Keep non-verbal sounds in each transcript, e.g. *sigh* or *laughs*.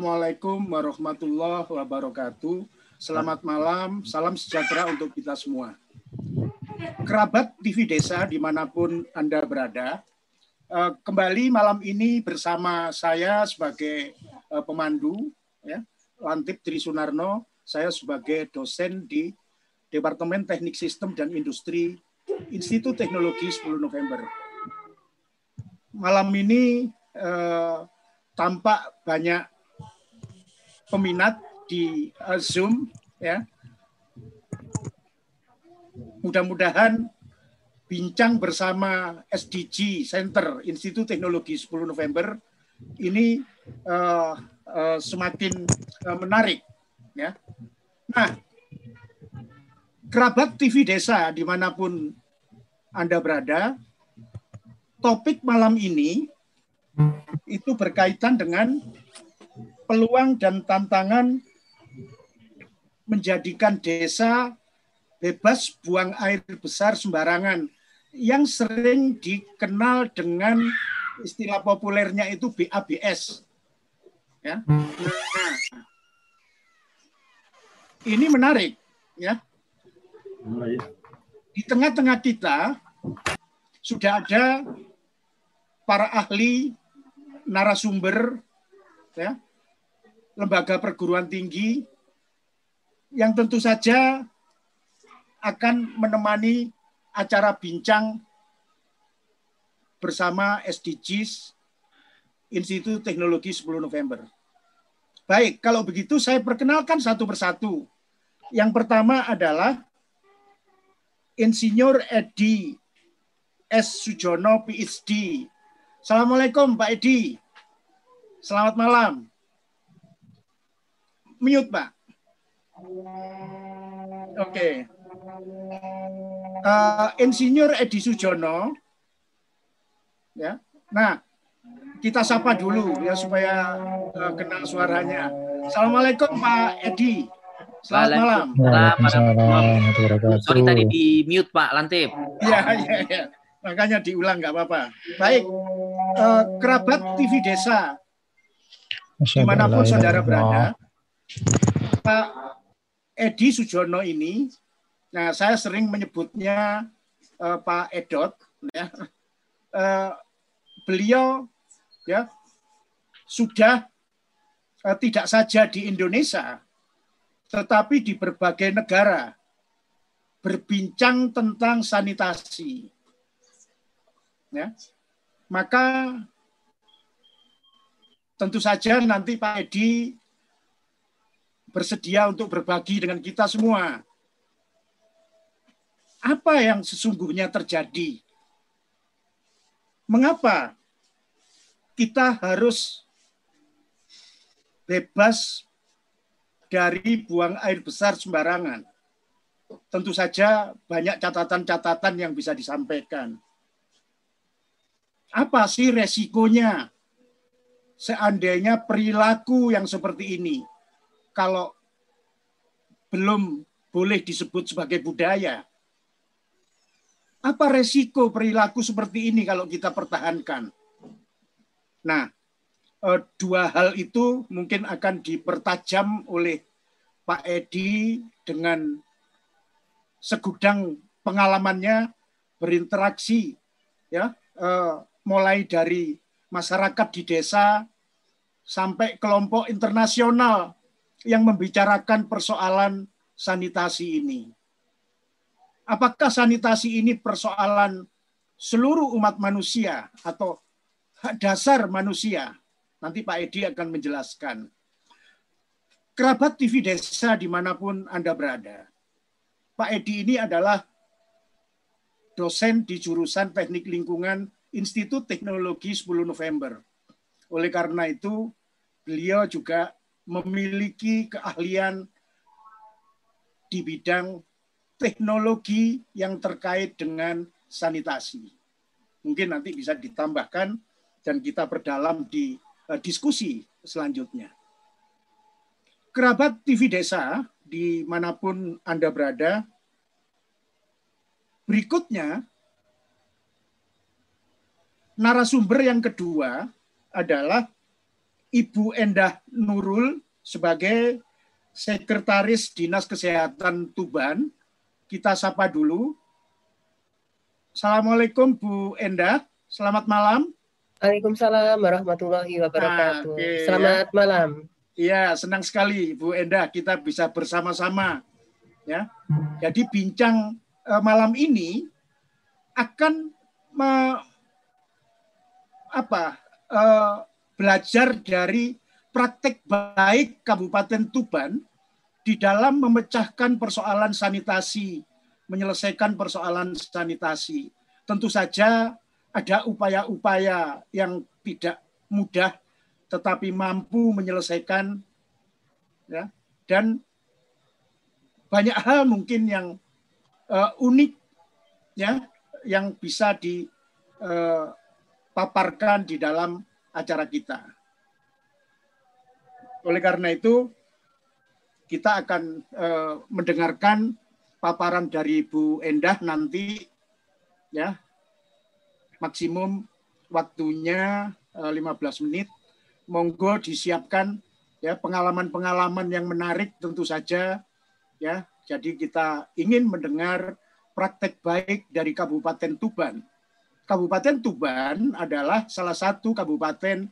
Assalamualaikum warahmatullahi wabarakatuh. Selamat malam, salam sejahtera untuk kita semua. Kerabat TV Desa di mana pun Anda berada, eh, kembali malam ini bersama saya sebagai eh, pemandu, ya, Lantip Tri Sunarno, saya sebagai dosen di Departemen Teknik Sistem dan Industri Institut Teknologi 10 November. Malam ini eh, tampak banyak peminat di uh, Zoom ya. Mudah-mudahan bincang bersama SDG Center Institut Teknologi 10 November ini uh, uh, semakin uh, menarik ya. Nah, kerabat TV Desa di mana pun Anda berada, topik malam ini itu berkaitan dengan peluang dan tantangan menjadikan desa bebas buang air besar sembarangan yang sering dikenal dengan istilah populernya itu BABS. Ya. Nah, ini menarik, ya. Di tengah-tengah kita sudah ada para ahli narasumber ya, lembaga perguruan tinggi yang tentu saja akan menemani acara bincang bersama SDGs Institut Teknologi 10 November. Baik, kalau begitu saya perkenalkan satu persatu. Yang pertama adalah Insinyur Edi S. Sujono, PhD, Assalamualaikum Pak Edi. Selamat malam. Mute Pak. Oke. Okay. Uh, Insinyur Edi Sujono. Ya. Nah, kita sapa dulu ya supaya uh, kenal suaranya. Assalamualaikum Pak Edi. Selamat malam. Selamat malam. Sorry tadi di mute Pak Lantip. Iya, iya, iya makanya diulang nggak apa-apa. Baik, uh, kerabat TV Desa, di mana pun saudara berada, Pak Edi Sujono ini, nah saya sering menyebutnya uh, Pak Edot, ya, uh, beliau ya sudah uh, tidak saja di Indonesia, tetapi di berbagai negara berbincang tentang sanitasi ya. Maka tentu saja nanti Pak Edi bersedia untuk berbagi dengan kita semua. Apa yang sesungguhnya terjadi? Mengapa kita harus bebas dari buang air besar sembarangan? Tentu saja banyak catatan-catatan yang bisa disampaikan. Apa sih resikonya seandainya perilaku yang seperti ini kalau belum boleh disebut sebagai budaya? Apa resiko perilaku seperti ini kalau kita pertahankan? Nah, eh, dua hal itu mungkin akan dipertajam oleh Pak Edi dengan segudang pengalamannya berinteraksi ya eh, mulai dari masyarakat di desa sampai kelompok internasional yang membicarakan persoalan sanitasi ini. Apakah sanitasi ini persoalan seluruh umat manusia atau hak dasar manusia? Nanti Pak Edi akan menjelaskan. Kerabat TV Desa di mana pun Anda berada. Pak Edi ini adalah dosen di jurusan teknik lingkungan Institut Teknologi 10 November. Oleh karena itu, beliau juga memiliki keahlian di bidang teknologi yang terkait dengan sanitasi. Mungkin nanti bisa ditambahkan dan kita berdalam di uh, diskusi selanjutnya. Kerabat TV Desa, di mana pun Anda berada, berikutnya narasumber yang kedua adalah Ibu Endah Nurul sebagai Sekretaris Dinas Kesehatan Tuban. Kita sapa dulu. Assalamualaikum Bu Endah, selamat malam. Waalaikumsalam warahmatullahi wabarakatuh. Nah, okay, Selamat ya. malam. Iya, senang sekali Bu Endah kita bisa bersama-sama ya. Jadi bincang uh, malam ini akan me, apa? Uh, belajar dari praktek baik Kabupaten Tuban di dalam memecahkan persoalan sanitasi, menyelesaikan persoalan sanitasi. Tentu saja ada upaya-upaya yang tidak mudah tetapi mampu menyelesaikan ya dan banyak hal mungkin yang uh, unik ya yang bisa dipaparkan eh, di dalam acara kita. Oleh karena itu kita akan uh, mendengarkan paparan dari Bu Endah nanti ya maksimum waktunya 15 eh, menit. Monggo disiapkan ya pengalaman-pengalaman yang menarik tentu saja ya. Jadi kita ingin mendengar praktek baik dari Kabupaten Tuban. Kabupaten Tuban adalah salah satu kabupaten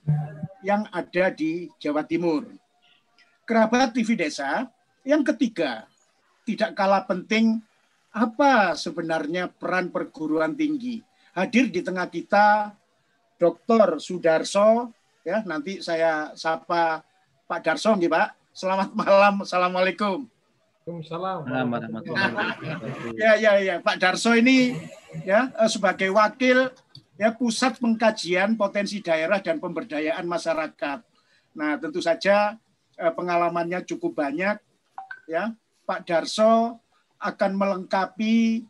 yang ada di Jawa Timur. Kerabat TV Desa yang ketiga, tidak kalah penting apa sebenarnya peran perguruan tinggi hadir di tengah kita Dr. Sudarso ya nanti saya sapa Pak Darso nih Pak. Selamat malam. Assalamualaikum. Waalaikumsalam. ya ya ya Pak Darso ini ya eh, sebagai wakil ya pusat pengkajian potensi daerah dan pemberdayaan masyarakat. Nah, tentu saja eh, pengalamannya cukup banyak ya. Pak Darso akan melengkapi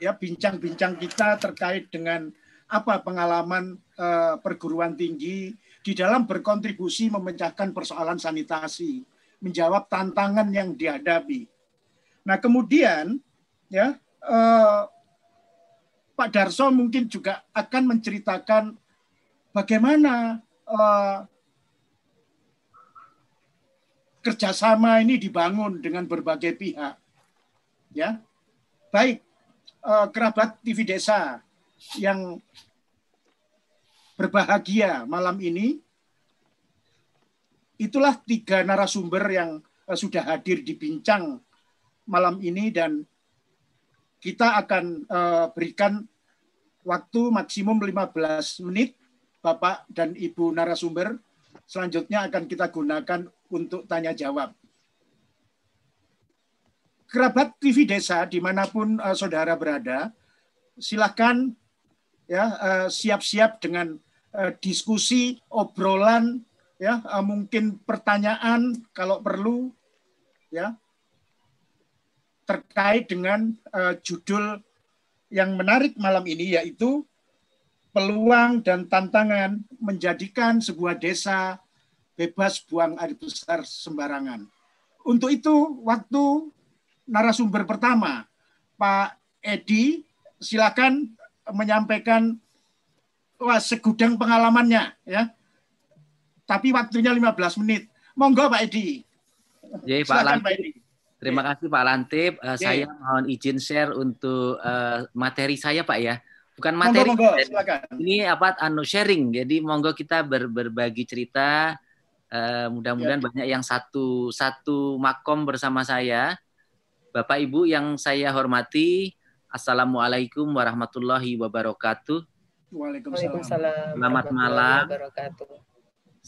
ya bincang-bincang kita terkait dengan apa pengalaman uh, perguruan tinggi di dalam berkontribusi memecahkan persoalan sanitasi, menjawab tantangan yang dihadapi. Nah, kemudian ya uh, Pak Darso mungkin juga akan menceritakan bagaimana uh, kerjasama ini dibangun dengan berbagai pihak. Ya, baik uh, kerabat TV Desa yang berbahagia malam ini. Itulah tiga narasumber yang uh, sudah hadir di bincang malam ini dan kita akan uh, berikan waktu maksimum 15 menit Bapak dan Ibu narasumber. Selanjutnya akan kita gunakan untuk tanya jawab kerabat TV Desa di mana pun uh, saudara berada, silahkan ya uh, siap-siap dengan uh, diskusi, obrolan, ya uh, mungkin pertanyaan kalau perlu, ya terkait dengan uh, judul yang menarik malam ini yaitu peluang dan tantangan menjadikan sebuah desa bebas buang air besar sembarangan. Untuk itu waktu narasumber pertama, Pak Edi, silakan menyampaikan wah, segudang pengalamannya ya. Tapi waktunya 15 menit. Monggo Pak Edi. Jadi Pak Lantip. Terima kasih Pak Lantip. Uh, saya mohon izin share untuk uh, materi saya Pak ya. Bukan materi. Monggo, monggo, silakan. Ini apa anu sharing. Jadi monggo kita ber, berbagi cerita. Uh, mudah-mudahan ya. banyak yang satu satu makom bersama saya Bapak Ibu yang saya hormati, Assalamualaikum warahmatullahi wabarakatuh. Waalaikumsalam. Selamat malam.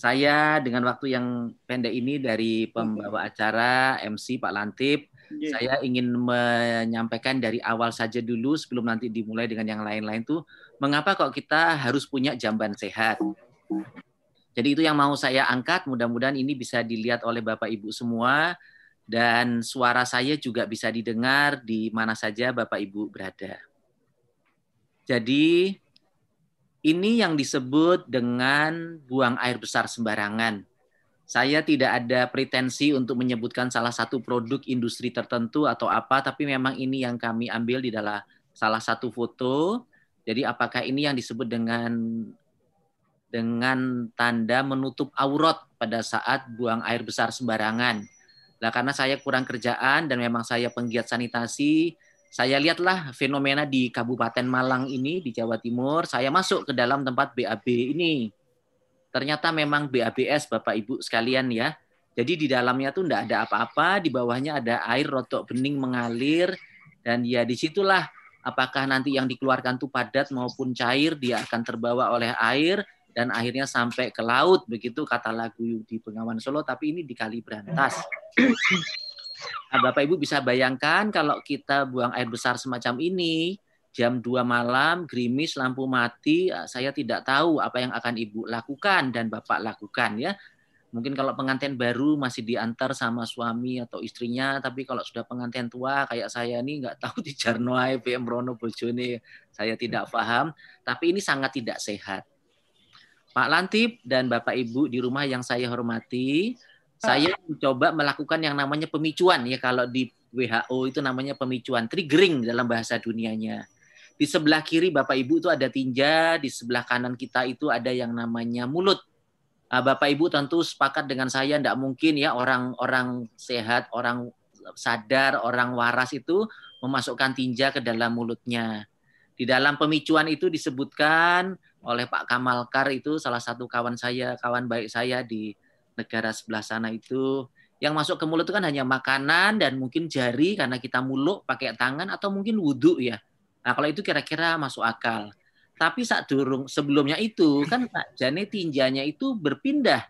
Saya dengan waktu yang pendek ini dari pembawa acara MC Pak Lantip, yeah. saya ingin menyampaikan dari awal saja dulu sebelum nanti dimulai dengan yang lain-lain tuh mengapa kok kita harus punya jamban sehat. Jadi itu yang mau saya angkat, mudah-mudahan ini bisa dilihat oleh Bapak Ibu semua dan suara saya juga bisa didengar di mana saja Bapak Ibu berada. Jadi ini yang disebut dengan buang air besar sembarangan. Saya tidak ada pretensi untuk menyebutkan salah satu produk industri tertentu atau apa, tapi memang ini yang kami ambil di dalam salah satu foto. Jadi apakah ini yang disebut dengan dengan tanda menutup aurat pada saat buang air besar sembarangan. Nah, karena saya kurang kerjaan dan memang saya penggiat sanitasi, saya lihatlah fenomena di Kabupaten Malang ini di Jawa Timur, saya masuk ke dalam tempat BAB ini. Ternyata memang BABS Bapak Ibu sekalian ya. Jadi di dalamnya tuh enggak ada apa-apa, di bawahnya ada air rotok bening mengalir dan ya di situlah apakah nanti yang dikeluarkan tuh padat maupun cair dia akan terbawa oleh air dan akhirnya sampai ke laut begitu kata lagu di Bengawan Solo tapi ini di Kali Brantas. Nah, Bapak Ibu bisa bayangkan kalau kita buang air besar semacam ini jam 2 malam gerimis lampu mati ah, saya tidak tahu apa yang akan Ibu lakukan dan Bapak lakukan ya. Mungkin kalau pengantin baru masih diantar sama suami atau istrinya, tapi kalau sudah pengantin tua kayak saya ini nggak tahu di Jarnoai, PM Rono Bojone, saya tidak paham. Tapi ini sangat tidak sehat. Pak Lantip dan Bapak Ibu di rumah yang saya hormati, saya mencoba melakukan yang namanya pemicuan ya kalau di WHO itu namanya pemicuan triggering dalam bahasa dunianya. Di sebelah kiri Bapak Ibu itu ada tinja, di sebelah kanan kita itu ada yang namanya mulut. Nah, Bapak Ibu tentu sepakat dengan saya tidak mungkin ya orang-orang sehat, orang sadar, orang waras itu memasukkan tinja ke dalam mulutnya. Di dalam pemicuan itu disebutkan oleh Pak Kamal Kar itu salah satu kawan saya, kawan baik saya di negara sebelah sana itu yang masuk ke mulut itu kan hanya makanan dan mungkin jari karena kita muluk pakai tangan atau mungkin wudhu ya. Nah kalau itu kira-kira masuk akal. Tapi saat durung sebelumnya itu kan Jane tinjanya itu berpindah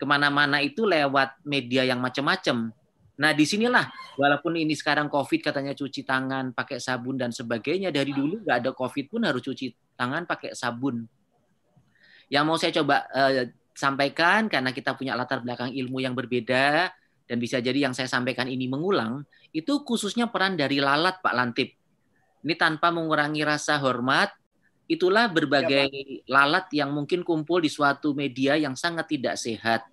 ke mana-mana itu lewat media yang macam-macam. Nah di sinilah walaupun ini sekarang COVID katanya cuci tangan pakai sabun dan sebagainya dari dulu nggak ada COVID pun harus cuci tangan pakai sabun. Yang mau saya coba uh, sampaikan karena kita punya latar belakang ilmu yang berbeda dan bisa jadi yang saya sampaikan ini mengulang itu khususnya peran dari lalat Pak Lantip. Ini tanpa mengurangi rasa hormat itulah berbagai ya, lalat yang mungkin kumpul di suatu media yang sangat tidak sehat.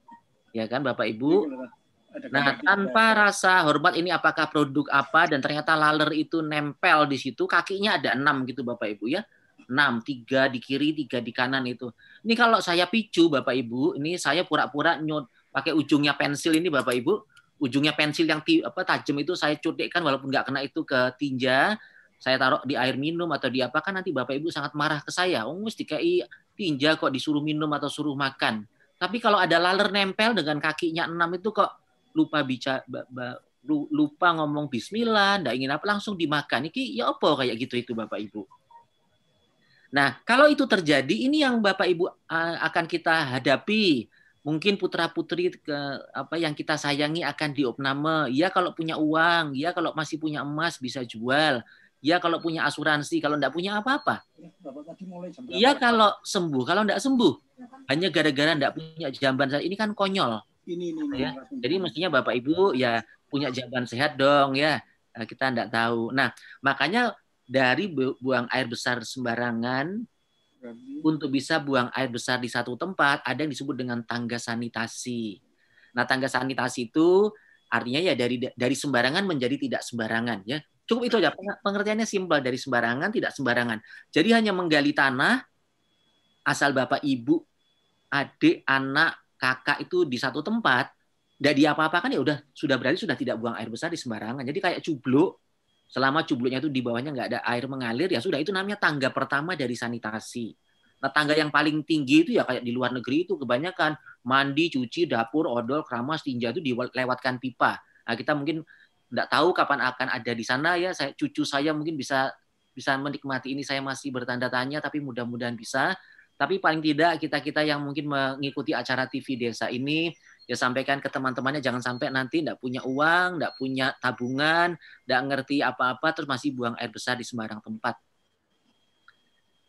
Ya kan Bapak Ibu? Iya, nah, tanpa rasa hormat ini apakah produk apa dan ternyata laler itu nempel di situ, kakinya ada enam gitu Bapak Ibu ya. Enam, tiga di kiri, tiga di kanan itu. Ini kalau saya picu Bapak Ibu, ini saya pura-pura nyut pakai ujungnya pensil ini Bapak Ibu, ujungnya pensil yang apa tajam itu saya cutikkan walaupun nggak kena itu ke tinja, saya taruh di air minum atau di apa kan nanti Bapak Ibu sangat marah ke saya. Oh, mesti kayak tinja kok disuruh minum atau suruh makan. Tapi kalau ada laler nempel dengan kakinya enam itu kok lupa bicara lupa ngomong bismillah, ndak ingin apa langsung dimakan. Iki ya apa kayak gitu itu Bapak Ibu. Nah, kalau itu terjadi ini yang Bapak Ibu akan kita hadapi. Mungkin putra-putri ke apa yang kita sayangi akan diopname. Ya kalau punya uang, ya kalau masih punya emas bisa jual Ya kalau punya asuransi, kalau tidak punya apa-apa. Iya kalau sembuh, kalau tidak sembuh. Hanya gara-gara tidak punya jamban sehat. Ini kan konyol. Ini, ini, ya. Jadi mestinya Bapak Ibu ya punya jamban sehat dong ya. Nah, kita tidak tahu. Nah makanya dari buang air besar sembarangan untuk bisa buang air besar di satu tempat ada yang disebut dengan tangga sanitasi. Nah tangga sanitasi itu artinya ya dari dari sembarangan menjadi tidak sembarangan ya Cukup itu aja. Pengertiannya simpel dari sembarangan, tidak sembarangan. Jadi hanya menggali tanah, asal bapak, ibu, adik, anak, kakak itu di satu tempat, tidak diapa-apakan ya udah sudah berarti sudah tidak buang air besar di sembarangan. Jadi kayak cubluk, selama cubluknya itu di bawahnya nggak ada air mengalir ya sudah itu namanya tangga pertama dari sanitasi. Nah tangga yang paling tinggi itu ya kayak di luar negeri itu kebanyakan mandi, cuci, dapur, odol, keramas, tinja itu dilewatkan pipa. Nah kita mungkin nggak tahu kapan akan ada di sana ya saya cucu saya mungkin bisa bisa menikmati ini saya masih bertanda tanya tapi mudah-mudahan bisa tapi paling tidak kita kita yang mungkin mengikuti acara TV desa ini ya sampaikan ke teman-temannya jangan sampai nanti nggak punya uang nggak punya tabungan nggak ngerti apa-apa terus masih buang air besar di sembarang tempat.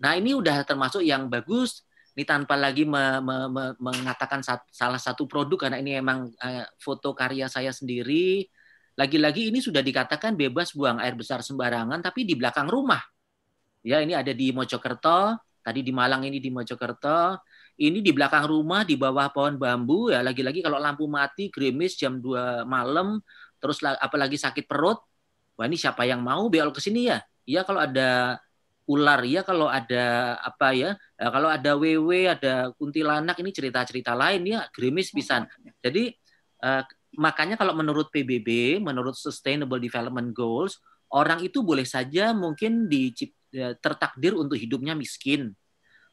Nah ini udah termasuk yang bagus. Ini tanpa lagi me, me, me, mengatakan sat, salah satu produk karena ini emang uh, foto karya saya sendiri. Lagi-lagi ini sudah dikatakan bebas buang air besar sembarangan, tapi di belakang rumah. Ya, ini ada di Mojokerto, tadi di Malang ini di Mojokerto, ini di belakang rumah di bawah pohon bambu ya. Lagi-lagi kalau lampu mati gerimis jam 2 malam terus apalagi sakit perut wah ini siapa yang mau belok ke sini ya? Iya kalau ada ular ya kalau ada apa ya eh, kalau ada WW ada kuntilanak ini cerita-cerita lain ya gerimis pisan. Jadi uh, makanya kalau menurut PBB menurut Sustainable Development Goals orang itu boleh saja mungkin di ya, tertakdir untuk hidupnya miskin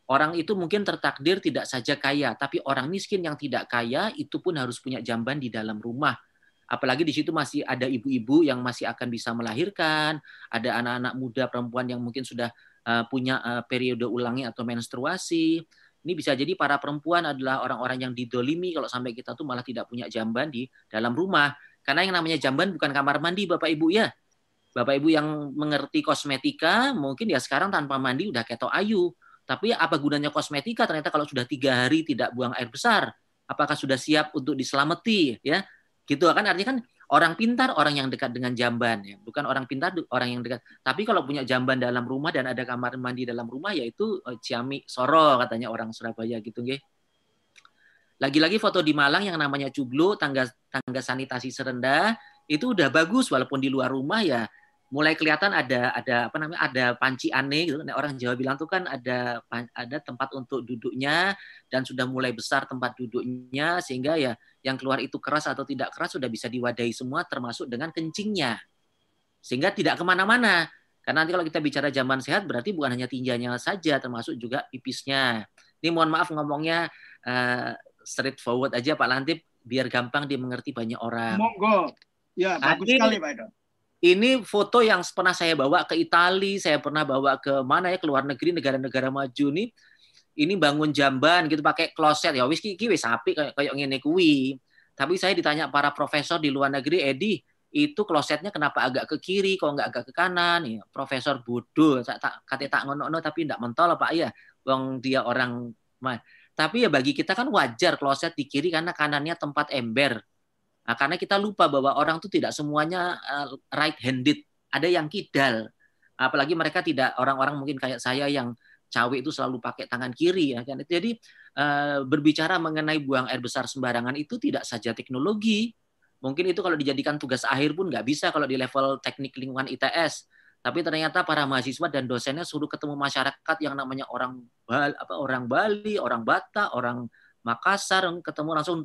orang itu mungkin tertakdir tidak saja kaya tapi orang miskin yang tidak kaya itu pun harus punya jamban di dalam rumah apalagi di situ masih ada ibu-ibu yang masih akan bisa melahirkan, ada anak-anak muda perempuan yang mungkin sudah uh, punya uh, periode ulangi atau menstruasi. Ini bisa jadi para perempuan adalah orang-orang yang didolimi kalau sampai kita tuh malah tidak punya jamban di dalam rumah. Karena yang namanya jamban bukan kamar mandi Bapak Ibu ya. Bapak Ibu yang mengerti kosmetika mungkin ya sekarang tanpa mandi udah ketok ayu. Tapi apa gunanya kosmetika ternyata kalau sudah tiga hari tidak buang air besar? Apakah sudah siap untuk diselamati? Ya, gitu kan artinya kan Orang pintar orang yang dekat dengan jamban ya, bukan orang pintar orang yang dekat. Tapi kalau punya jamban dalam rumah dan ada kamar mandi dalam rumah yaitu uh, ciami soro katanya orang Surabaya gitu nggih. Lagi-lagi foto di Malang yang namanya Cublo, tangga tangga sanitasi serendah itu udah bagus walaupun di luar rumah ya mulai kelihatan ada ada apa namanya ada panci aneh gitu. Nah, orang Jawa bilang tuh kan ada ada tempat untuk duduknya dan sudah mulai besar tempat duduknya sehingga ya yang keluar itu keras atau tidak keras sudah bisa diwadahi semua termasuk dengan kencingnya sehingga tidak ke mana-mana karena nanti kalau kita bicara zaman sehat berarti bukan hanya tinjanya saja termasuk juga pipisnya ini mohon maaf ngomongnya uh, straight forward aja Pak Lantip biar gampang dimengerti banyak orang. Monggo. Ya, bagus sekali Pak Edo ini foto yang pernah saya bawa ke Italia, saya pernah bawa ke mana ya ke luar negeri negara-negara maju nih. Ini bangun jamban gitu pakai kloset ya wis iki wis api kayak kayak ngene kuwi. Tapi saya ditanya para profesor di luar negeri, Edi, itu klosetnya kenapa agak ke kiri kok nggak agak ke kanan ya profesor bodoh tak tak kate tak ngono tapi ndak mentol Pak ya wong dia orang mah tapi ya bagi kita kan wajar kloset di kiri karena kanannya tempat ember Nah, karena kita lupa bahwa orang itu tidak semuanya eh, right handed, ada yang kidal. Apalagi mereka tidak orang-orang mungkin kayak saya yang cawe itu selalu pakai tangan kiri ya kan. Jadi uh, berbicara mengenai buang air besar sembarangan itu tidak saja teknologi. Mungkin itu kalau dijadikan tugas akhir pun nggak bisa kalau di level teknik lingkungan ITS. Tapi ternyata para mahasiswa dan dosennya suruh ketemu masyarakat yang namanya orang Bali, apa orang Bali, orang Batak, orang Makassar, ketemu langsung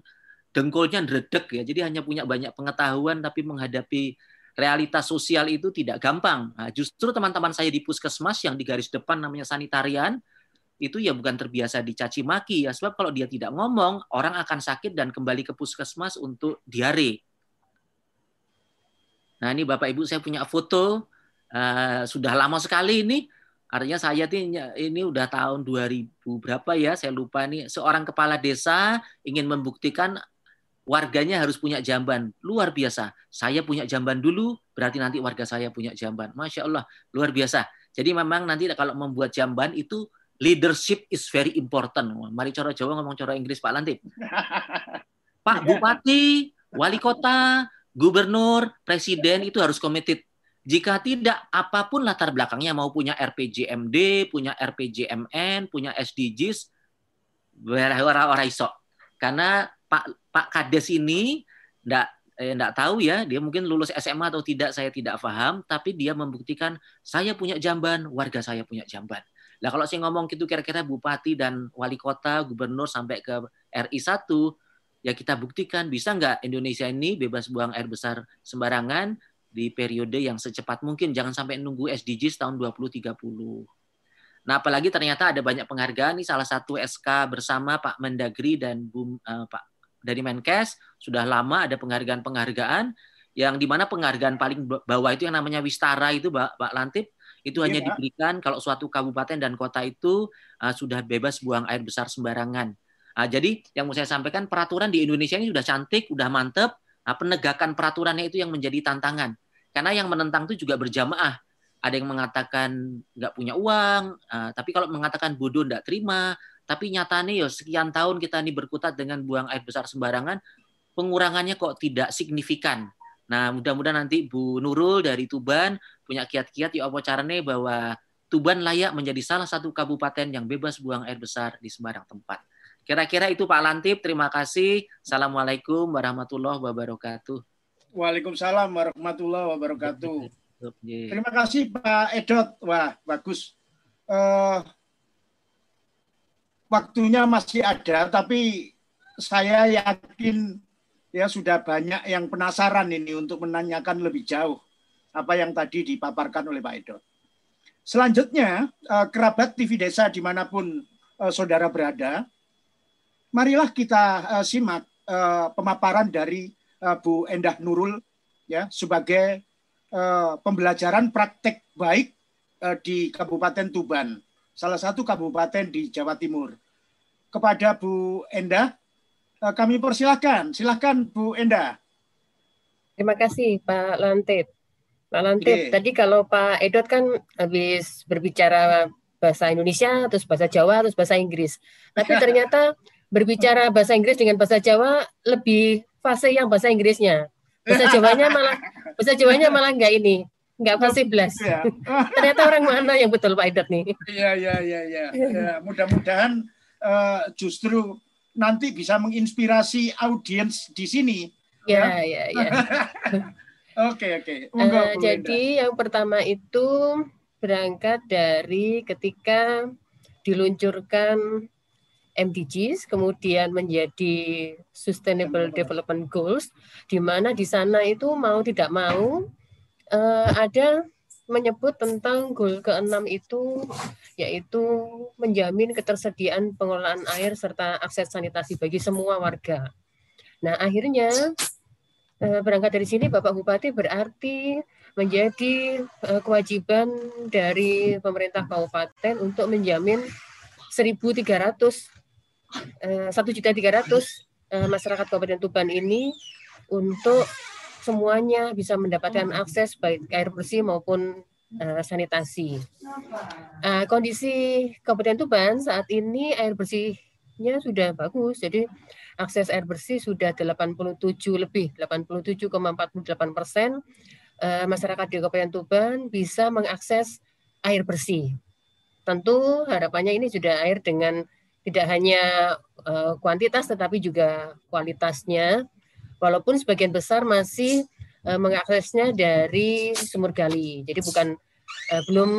dengkulnya dredek ya. Jadi hanya punya banyak pengetahuan tapi menghadapi realitas sosial itu tidak gampang. Nah, justru teman-teman saya di puskesmas yang di garis depan namanya sanitarian itu ya bukan terbiasa dicaci maki ya sebab kalau dia tidak ngomong orang akan sakit dan kembali ke puskesmas untuk diare. Nah ini Bapak Ibu saya punya foto uh, sudah lama sekali ini artinya saya ini udah tahun 2000 berapa ya saya lupa nih seorang kepala desa ingin membuktikan warganya harus punya jamban. Luar biasa. Saya punya jamban dulu, berarti nanti warga saya punya jamban. Masya Allah, luar biasa. Jadi memang nanti kalau membuat jamban itu leadership is very important. Mari cara Jawa ngomong cara Inggris Pak Lantip. *laughs* Pak Bupati, Wali Kota, Gubernur, Presiden itu harus committed. Jika tidak, apa pun latar belakangnya, mau punya RPJMD, punya RPJMN, punya SDGs, orang-orang iso. Karena Pak Pak Kades ini enggak eh, tahu ya, dia mungkin lulus SMA atau tidak saya tidak paham, tapi dia membuktikan saya punya jamban, warga saya punya jamban. Nah, kalau saya ngomong gitu kira-kira bupati dan wali kota, gubernur sampai ke RI 1, ya kita buktikan bisa nggak Indonesia ini bebas buang air besar sembarangan di periode yang secepat mungkin. Jangan sampai nunggu SDGs tahun 2030. Nah, apalagi ternyata ada banyak penghargaan. Ini salah satu SK bersama Pak Mendagri dan Bum, uh, Pak dari Menkes sudah lama ada penghargaan-penghargaan yang di mana penghargaan paling bawah itu yang namanya Wistara itu Pak, Pak Lantip itu hanya iya. diberikan kalau suatu kabupaten dan kota itu uh, sudah bebas buang air besar sembarangan. Uh, jadi yang mau saya sampaikan peraturan di Indonesia ini sudah cantik, sudah mantep. Nah, penegakan peraturannya itu yang menjadi tantangan. Karena yang menentang itu juga berjamaah. Ada yang mengatakan nggak punya uang, uh, tapi kalau mengatakan bodoh nggak terima, tapi nyatanya ya sekian tahun kita ini berkutat dengan buang air besar sembarangan, pengurangannya kok tidak signifikan. Nah, mudah-mudahan nanti Bu Nurul dari Tuban punya kiat-kiat ya apa caranya bahwa Tuban layak menjadi salah satu kabupaten yang bebas buang air besar di sembarang tempat. Kira-kira itu Pak Lantip, terima kasih. Assalamualaikum warahmatullahi wabarakatuh. Waalaikumsalam warahmatullahi wabarakatuh. Terima kasih Pak Edot. Wah, bagus uh, waktunya masih ada, tapi saya yakin ya sudah banyak yang penasaran ini untuk menanyakan lebih jauh apa yang tadi dipaparkan oleh Pak Edo. Selanjutnya, uh, kerabat TV Desa di mana pun uh, saudara berada, marilah kita uh, simak pemaparan dari Bu Endah Nurul ya sebagai pembelajaran praktek baik di Kabupaten Tuban, salah satu kabupaten di Jawa Timur. Kepada Bu Endah, uh, kami persilahkan. Silahkan Bu Endah. Terima kasih Pak Lantip. Pak Lantip, okay. tadi kalau Pak Edot kan habis berbicara bahasa Indonesia, terus bahasa Jawa, terus bahasa Inggris. Tapi ternyata *laughs* berbicara bahasa Inggris dengan bahasa Jawa lebih fase yang bahasa Inggrisnya. Bahasa Jawanya malah *laughs* bahasa Jawanya malah enggak ini, enggak fase belas. Ya. *laughs* Ternyata orang mana yang betul Pak Edot nih? Iya iya iya iya. Ya, mudah-mudahan uh, justru nanti bisa menginspirasi audiens di sini. Ya ya ya. *laughs* Oke oke. Uh, jadi yang pertama itu berangkat dari ketika diluncurkan MDGs, kemudian menjadi Sustainable Development Goals, di mana di sana itu mau tidak mau uh, ada menyebut tentang goal keenam itu yaitu menjamin ketersediaan pengelolaan air serta akses sanitasi bagi semua warga. Nah, akhirnya uh, berangkat dari sini Bapak Bupati berarti menjadi uh, kewajiban dari pemerintah kabupaten untuk menjamin 1.300 Eh, satu juta tiga ratus eh, masyarakat Kabupaten Tuban ini untuk semuanya bisa mendapatkan akses baik air bersih maupun uh, sanitasi. Uh, kondisi Kabupaten Tuban saat ini air bersihnya sudah bagus, jadi akses air bersih sudah 87 lebih, 87,48 persen uh, masyarakat di Kabupaten Tuban bisa mengakses air bersih. Tentu harapannya ini sudah air dengan tidak hanya uh, kuantitas tetapi juga kualitasnya walaupun sebagian besar masih uh, mengaksesnya dari sumur gali. Jadi bukan uh, belum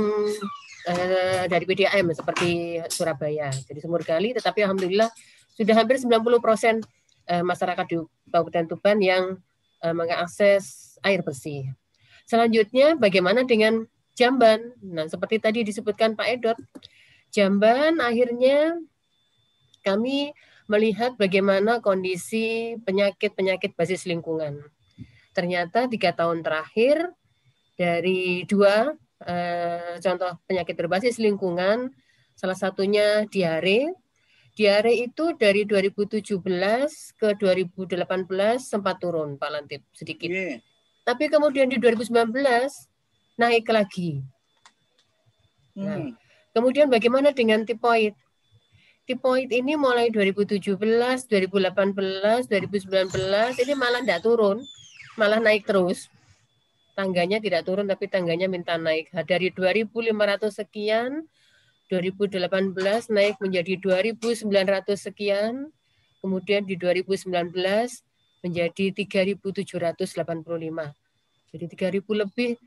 uh, dari PDAM seperti Surabaya. Jadi sumur gali tetapi alhamdulillah sudah hampir 90 persen uh, masyarakat di Kabupaten Tuban yang uh, mengakses air bersih. Selanjutnya bagaimana dengan jamban? Nah seperti tadi disebutkan Pak Edot jamban akhirnya kami melihat bagaimana kondisi penyakit-penyakit basis lingkungan. Ternyata tiga tahun terakhir dari dua eh, contoh penyakit berbasis lingkungan, salah satunya diare. Diare itu dari 2017 ke 2018 sempat turun, Pak Lantip, sedikit. Yeah. Tapi kemudian di 2019 naik lagi. Nah, hmm. kemudian bagaimana dengan tipoid? Tipoid ini mulai 2017, 2018, 2019 ini malah tidak turun, malah naik terus. Tangganya tidak turun tapi tangganya minta naik. Dari 2.500 sekian, 2018 naik menjadi 2.900 sekian, kemudian di 2019 menjadi 3.785. Jadi 3.000 lebih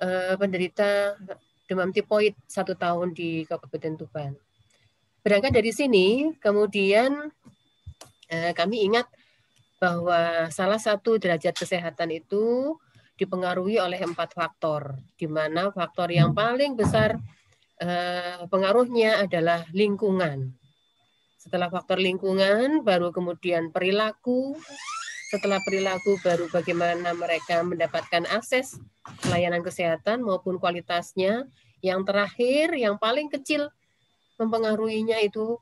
uh, penderita demam tipoid satu tahun di Kabupaten Tuban. Berangkat dari sini, kemudian eh, kami ingat bahwa salah satu derajat kesehatan itu dipengaruhi oleh empat faktor, di mana faktor yang paling besar eh, pengaruhnya adalah lingkungan. Setelah faktor lingkungan, baru kemudian perilaku, setelah perilaku baru bagaimana mereka mendapatkan akses pelayanan kesehatan maupun kualitasnya. Yang terakhir, yang paling kecil mempengaruhinya itu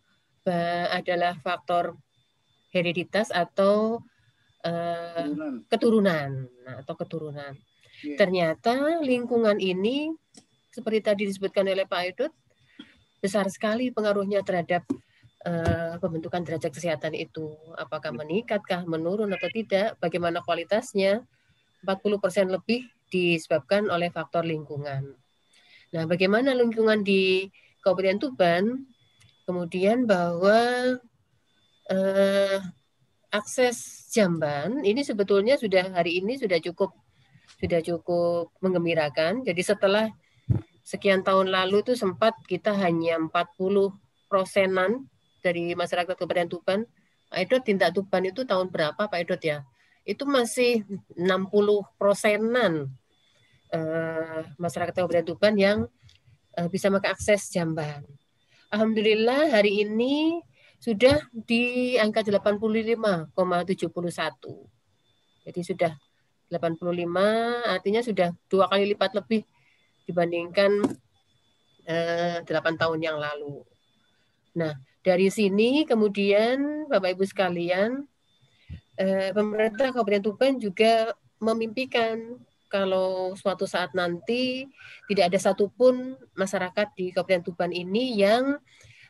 adalah faktor hereditas atau uh, keturunan nah, atau keturunan. Yeah. Ternyata lingkungan ini seperti tadi disebutkan oleh Pak Edut besar sekali pengaruhnya terhadap uh, pembentukan derajat kesehatan itu. Apakah iya. meningkatkah, menurun atau tidak, bagaimana kualitasnya? 40% lebih disebabkan oleh faktor lingkungan. Nah, bagaimana lingkungan di Kabupaten Tuban, kemudian bahwa eh, akses jamban ini sebetulnya sudah hari ini sudah cukup sudah cukup mengembirakan. Jadi setelah sekian tahun lalu itu sempat kita hanya 40 persenan dari masyarakat Kabupaten Tuban. Pak Edot tindak Tuban itu tahun berapa Pak Edot ya? Itu masih 60 persenan eh, masyarakat Kabupaten Tuban yang eh, bisa mengakses jamban. Alhamdulillah hari ini sudah di angka 85,71. Jadi sudah 85 artinya sudah dua kali lipat lebih dibandingkan eh, 8 tahun yang lalu. Nah, dari sini kemudian Bapak Ibu sekalian, eh, pemerintah Kabupaten Tuban juga memimpikan kalau suatu saat nanti tidak ada satupun masyarakat di Kabupaten Tuban ini yang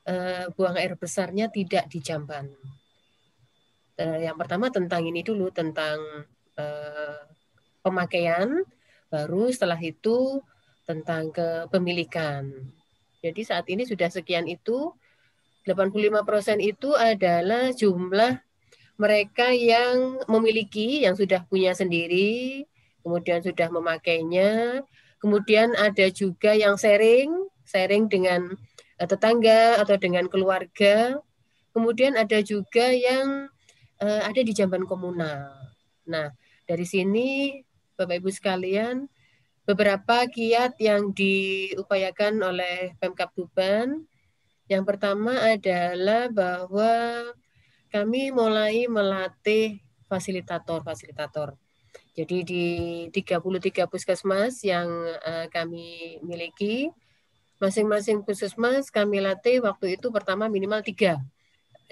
eh, buang air besarnya tidak di Jamban. Eh, yang pertama tentang ini dulu tentang eh, pemakaian, baru setelah itu tentang kepemilikan. Jadi saat ini sudah sekian itu 85% itu adalah jumlah mereka yang memiliki, yang sudah punya sendiri, kemudian sudah memakainya, kemudian ada juga yang sharing, sharing dengan eh, tetangga atau dengan keluarga, kemudian ada juga yang uh, ada di jamban komunal. Nah, dari sini Bapak Ibu sekalian, beberapa kiat yang diupayakan oleh Pemkap Tuban. Yang pertama adalah bahwa kami mulai melatih fasilitator-fasilitator. Jadi di 33 puskesmas yang uh, kami miliki, masing-masing puskesmas kami latih waktu itu pertama minimal tiga.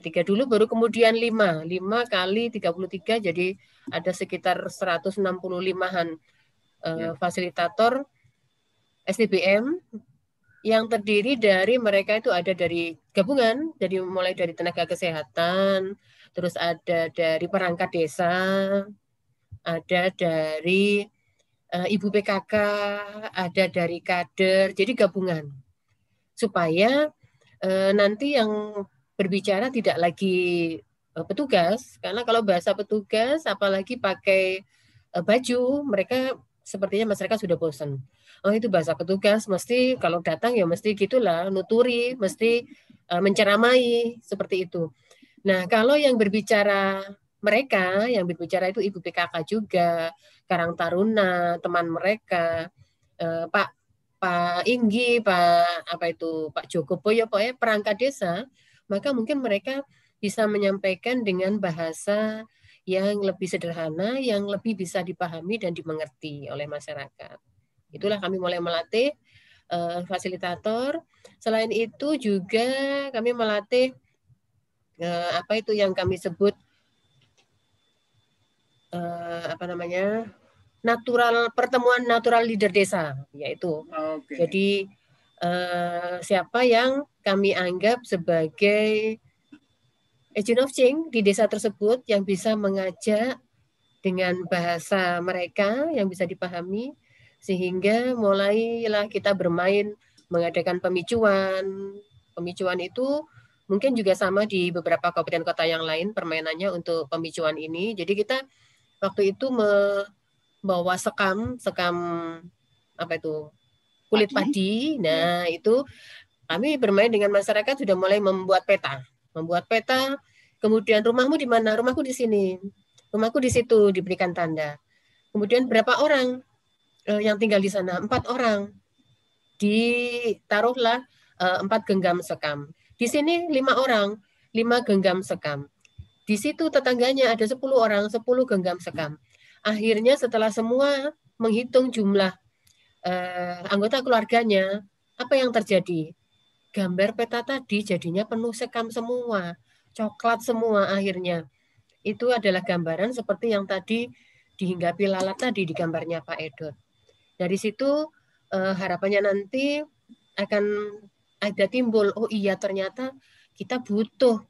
Tiga dulu baru kemudian lima. Lima kali 33 jadi ada sekitar 165-an uh, fasilitator SDBM yang terdiri dari mereka itu ada dari gabungan, jadi mulai dari tenaga kesehatan, terus ada dari perangkat desa, ada dari uh, ibu PKK, ada dari kader, jadi gabungan supaya uh, nanti yang berbicara tidak lagi uh, petugas, karena kalau bahasa petugas, apalagi pakai uh, baju, mereka sepertinya masyarakat sudah bosan. Oh itu bahasa petugas, mesti kalau datang ya mesti gitulah, nuturi, mesti uh, menceramai seperti itu. Nah kalau yang berbicara mereka, yang berbicara itu Ibu PKK juga, Karang Taruna, teman mereka, uh, Pak Pak Inggi, Pak apa itu Pak Joko Boyo, pokoknya perangkat desa, maka mungkin mereka bisa menyampaikan dengan bahasa yang lebih sederhana, yang lebih bisa dipahami dan dimengerti oleh masyarakat. Itulah kami mulai melatih uh, fasilitator. Selain itu juga kami melatih uh, apa itu yang kami sebut uh, apa namanya natural pertemuan natural leader desa, yaitu okay. jadi uh, siapa yang kami anggap sebagai agent of change di desa tersebut yang bisa mengajak dengan bahasa mereka yang bisa dipahami sehingga mulailah kita bermain mengadakan pemicuan. Pemicuan itu mungkin juga sama di beberapa kabupaten kota yang lain permainannya untuk pemicuan ini. Jadi kita waktu itu membawa sekam, sekam apa itu? kulit padi. Nah, itu kami bermain dengan masyarakat sudah mulai membuat peta membuat peta, kemudian rumahmu di mana? Rumahku di sini. Rumahku di situ diberikan tanda. Kemudian berapa orang uh, yang tinggal di sana? Empat orang. Ditaruhlah uh, empat genggam sekam. Di sini lima orang, lima genggam sekam. Di situ tetangganya ada sepuluh orang, sepuluh genggam sekam. Akhirnya setelah semua menghitung jumlah uh, anggota keluarganya, apa yang terjadi? gambar peta tadi jadinya penuh sekam semua, coklat semua akhirnya. Itu adalah gambaran seperti yang tadi dihinggapi lalat tadi di gambarnya Pak Edot. Dari situ eh, harapannya nanti akan ada timbul, oh iya ternyata kita butuh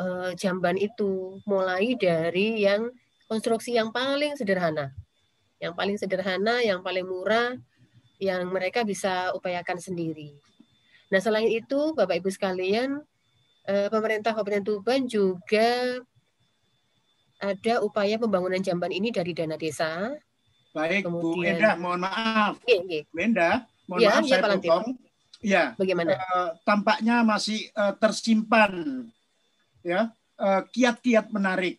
eh, jamban itu mulai dari yang konstruksi yang paling sederhana. Yang paling sederhana, yang paling murah, yang mereka bisa upayakan sendiri. Nah, selain itu, Bapak Ibu sekalian, eh, pemerintah Kabupaten Tuban juga ada upaya pembangunan jamban ini dari dana desa. Baik, Kemudian, Bu Enda, mohon maaf. Iya, iya. Bu Enda, Mohon ya, maaf ya, saya potong. Ya. Bagaimana? Uh, tampaknya masih uh, tersimpan ya kiat-kiat uh, menarik.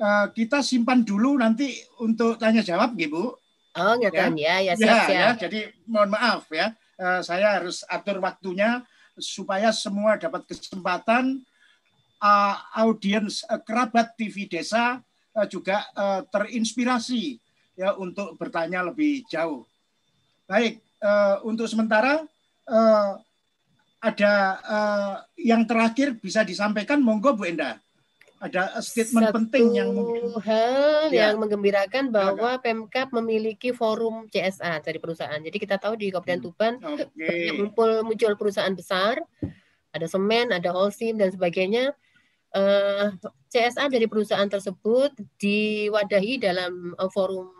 Uh, kita simpan dulu nanti untuk tanya jawab, Bu. Oh, ngeten ya. Ya, ya, siap, ya, siap. ya. Jadi mohon maaf ya. Uh, saya harus atur waktunya supaya semua dapat kesempatan uh, audiens uh, kerabat TV Desa uh, juga uh, terinspirasi ya untuk bertanya lebih jauh. Baik, uh, untuk sementara uh, ada uh, yang terakhir bisa disampaikan, monggo Bu Enda. Ada statement Satu penting yang mungkin hal ya. yang menggembirakan bahwa. Pemkap memiliki forum CSA dari perusahaan. Jadi kita tahu di Kabupaten hmm. Tuban okay. muncul muncul perusahaan besar, ada semen, ada holcim dan sebagainya uh, eh, CSA dari perusahaan tersebut diwadahi dalam forum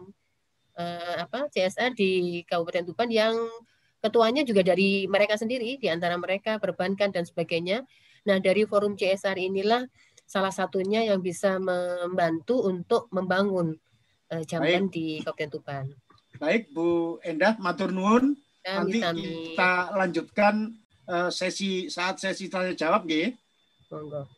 uh, apa CSA di Kabupaten Tuban yang ketuanya juga dari mereka sendiri di antara mereka perbankan dan sebagainya. Nah, dari forum CSR inilah salah satunya yang bisa membantu untuk membangun uh, jamban Baik. di Kabupaten Tuban. Baik, Bu Endah, matur nuwun. Nanti kita lanjutkan uh, sesi saat sesi tanya jawab, nggih. Monggo.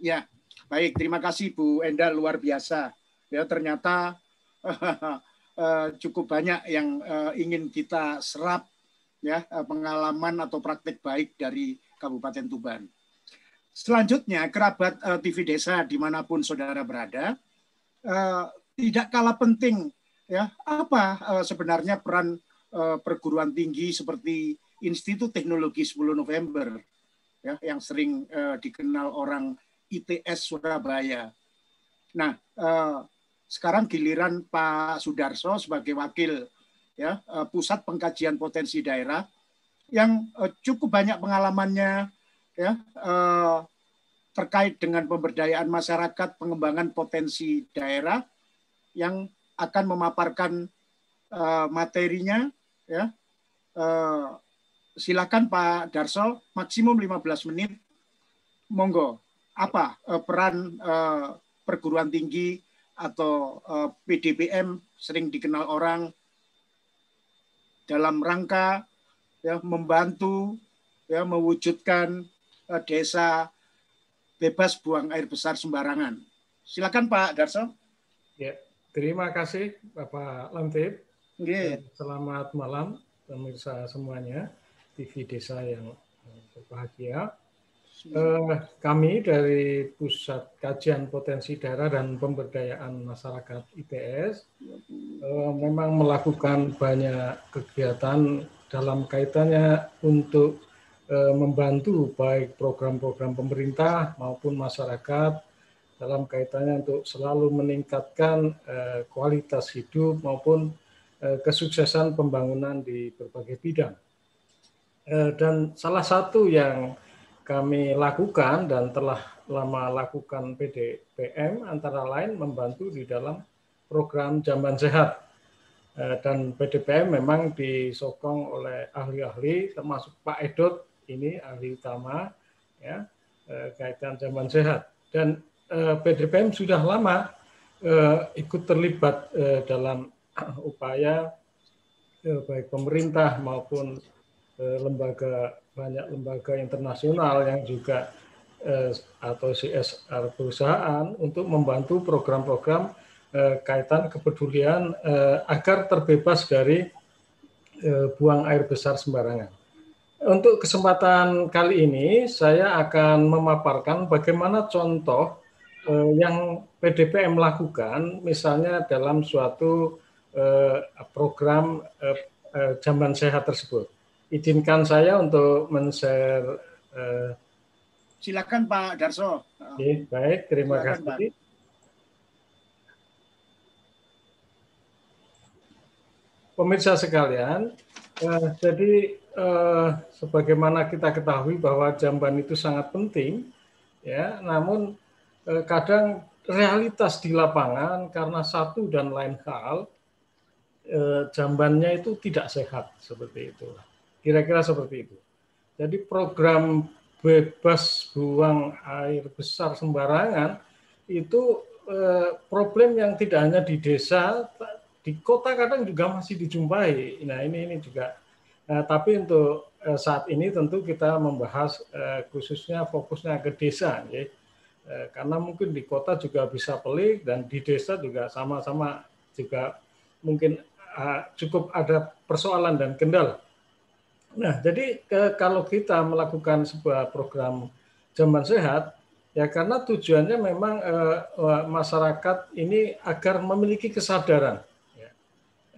Ya, baik. Terima kasih Bu Enda luar biasa. Ya ternyata uh, *laughs* cukup banyak yang uh, ingin kita serap ya uh, pengalaman atau praktik baik dari Kabupaten Tuban. Selanjutnya kerabat uh, TV Desa di mana pun saudara berada uh, tidak kalah penting ya apa uh, sebenarnya peran uh, perguruan tinggi seperti Institut Teknologi 10 November ya yang sering uh, dikenal orang ITS Surabaya. Nah, eh, sekarang giliran Pak Sudarso sebagai wakil ya eh, pusat pengkajian potensi daerah yang eh, cukup banyak pengalamannya ya eh, terkait dengan pemberdayaan masyarakat, pengembangan potensi daerah yang akan memaparkan materinya ya. Silakan Pak Darso maksimum 15 menit. Monggo apa peran perguruan tinggi atau PDBM sering dikenal orang dalam rangka ya membantu ya mewujudkan uh, desa bebas buang air besar sembarangan. Silakan Pak Darso. Ya, terima kasih Bapak Lantip. Yeah. Selamat malam pemirsa semuanya TV Desa yang berbahagia. Eh, kami dari Pusat Kajian Potensi Daerah dan Pemberdayaan Masyarakat ITS eh, memang melakukan banyak kegiatan dalam kaitannya untuk eh, membantu baik program-program pemerintah maupun masyarakat dalam kaitannya untuk selalu meningkatkan kualitas hidup maupun kesuksesan pembangunan di berbagai bidang. Dan salah satu yang kami lakukan dan telah lama lakukan PDPM antara lain membantu di dalam program Jamban Sehat. Eh, dan PDPM memang disokong oleh ahli-ahli termasuk Pak Edot ini ahli utama ya eh, kaitan Jamban Sehat. Dan eh, PDPM sudah lama ikut terlibat dalam *clears throat* upaya baik pemerintah maupun lembaga banyak lembaga internasional yang juga eh, atau CSR perusahaan untuk membantu program-program eh, kaitan kepedulian eh, agar terbebas dari buang air besar sembarangan. Untuk kesempatan kali ini saya akan memaparkan bagaimana contoh yang PDPM lakukan misalnya dalam suatu program eh, jamban sehat tersebut izinkan saya untuk men-share. Uh, Silakan Pak Darso. Oke, baik, terima Silakan, kasih. Pak. Pemirsa sekalian, uh, jadi uh, sebagaimana kita ketahui bahwa jamban itu sangat penting, ya. Namun uh, kadang realitas di lapangan karena satu dan lain hal, uh, jambannya itu tidak sehat seperti itu. Kira-kira seperti itu. Jadi program bebas buang air besar sembarangan itu eh, problem yang tidak hanya di desa, di kota kadang juga masih dijumpai. Nah ini ini juga Nah, tapi untuk eh, saat ini tentu kita membahas eh, khususnya fokusnya ke desa, ya. Eh, karena mungkin di kota juga bisa pelik dan di desa juga sama-sama juga mungkin cukup ada persoalan dan kendala. Nah, jadi kalau kita melakukan sebuah program zaman sehat, ya karena tujuannya memang masyarakat ini agar memiliki kesadaran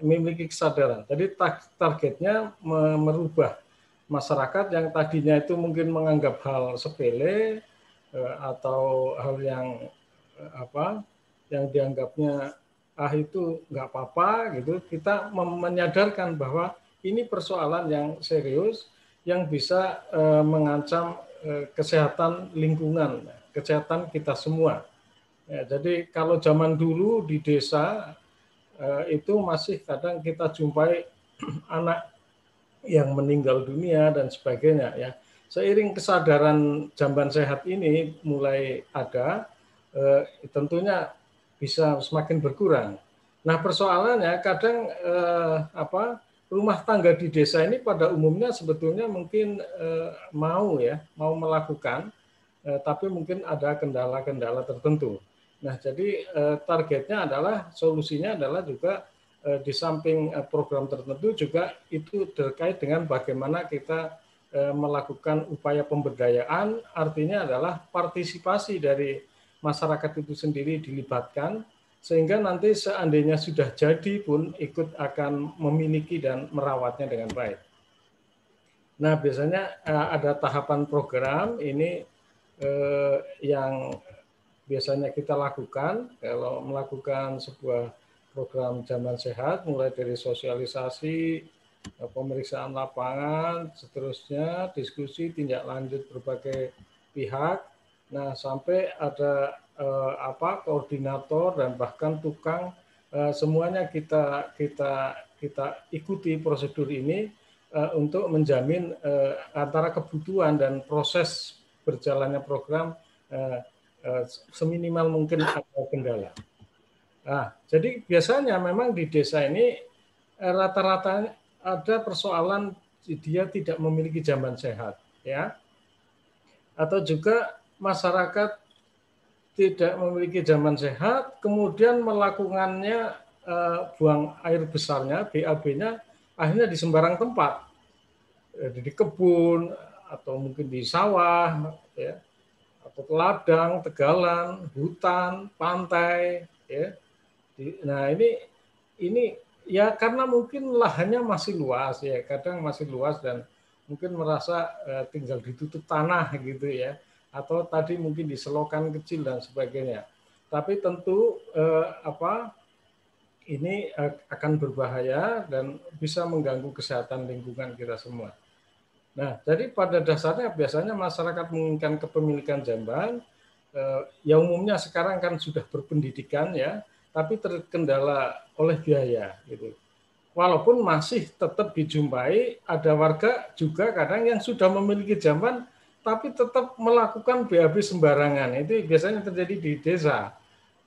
memiliki kesadaran. Jadi targetnya merubah masyarakat yang tadinya itu mungkin menganggap hal sepele eh, atau hal yang eh, apa yang dianggapnya ah itu nggak apa-apa gitu kita menyadarkan bahwa ini persoalan yang serius yang bisa eh, mengancam kesehatan lingkungan kesehatan kita semua ya, jadi kalau zaman dulu di desa Eh, itu masih kadang kita jumpai *clears throat* anak yang meninggal dunia dan sebagainya ya. Seiring kesadaran jamban sehat ini mulai ada, eh, tentunya bisa semakin berkurang. Nah persoalannya kadang eh, apa rumah tangga di desa ini pada umumnya sebetulnya mungkin eh, mau ya mau melakukan, eh, tapi mungkin ada kendala-kendala tertentu. Nah, jadi eh, targetnya adalah solusinya adalah juga di samping program tertentu juga itu terkait dengan bagaimana kita melakukan upaya pemberdayaan, artinya adalah partisipasi dari masyarakat itu sendiri dilibatkan sehingga nanti seandainya sudah jadi pun ikut akan memiliki dan merawatnya dengan baik. Nah, biasanya ada tahapan program ini yang biasanya kita lakukan kalau melakukan sebuah program zaman sehat mulai dari sosialisasi eh, pemeriksaan lapangan seterusnya diskusi tindak lanjut berbagai pihak nah sampai ada eh, apa koordinator dan bahkan tukang eh, semuanya kita kita kita ikuti prosedur ini eh, untuk menjamin eh, antara kebutuhan dan proses berjalannya program eh, Eh, seminimal mungkin ada kendala. Nah, jadi biasanya memang di desa ini eh, rata-rata ada persoalan dia tidak memiliki jamban sehat, ya, atau juga masyarakat tidak memiliki jamban sehat, kemudian melakukannya eh, buang air besarnya, BAB-nya, akhirnya di sembarang tempat, di kebun atau mungkin di sawah, ya, ladang, tegalan, hutan, pantai, ya. Nah ini ini ya karena mungkin lahannya masih luas ya, kadang masih luas dan mungkin merasa uh, tinggal ditutup tanah gitu ya, atau tadi mungkin di selokan kecil dan sebagainya. Tapi tentu uh, apa ini uh, akan berbahaya dan bisa mengganggu kesehatan lingkungan kita semua. Nah, jadi pada dasarnya biasanya masyarakat menginginkan kepemilikan jamban, eh, yang umumnya sekarang kan sudah berpendidikan ya, tapi terkendala oleh biaya gitu. Walaupun masih tetap dijumpai ada warga juga kadang yang sudah memiliki jamban tapi tetap melakukan BAB sembarangan. Itu biasanya terjadi di desa.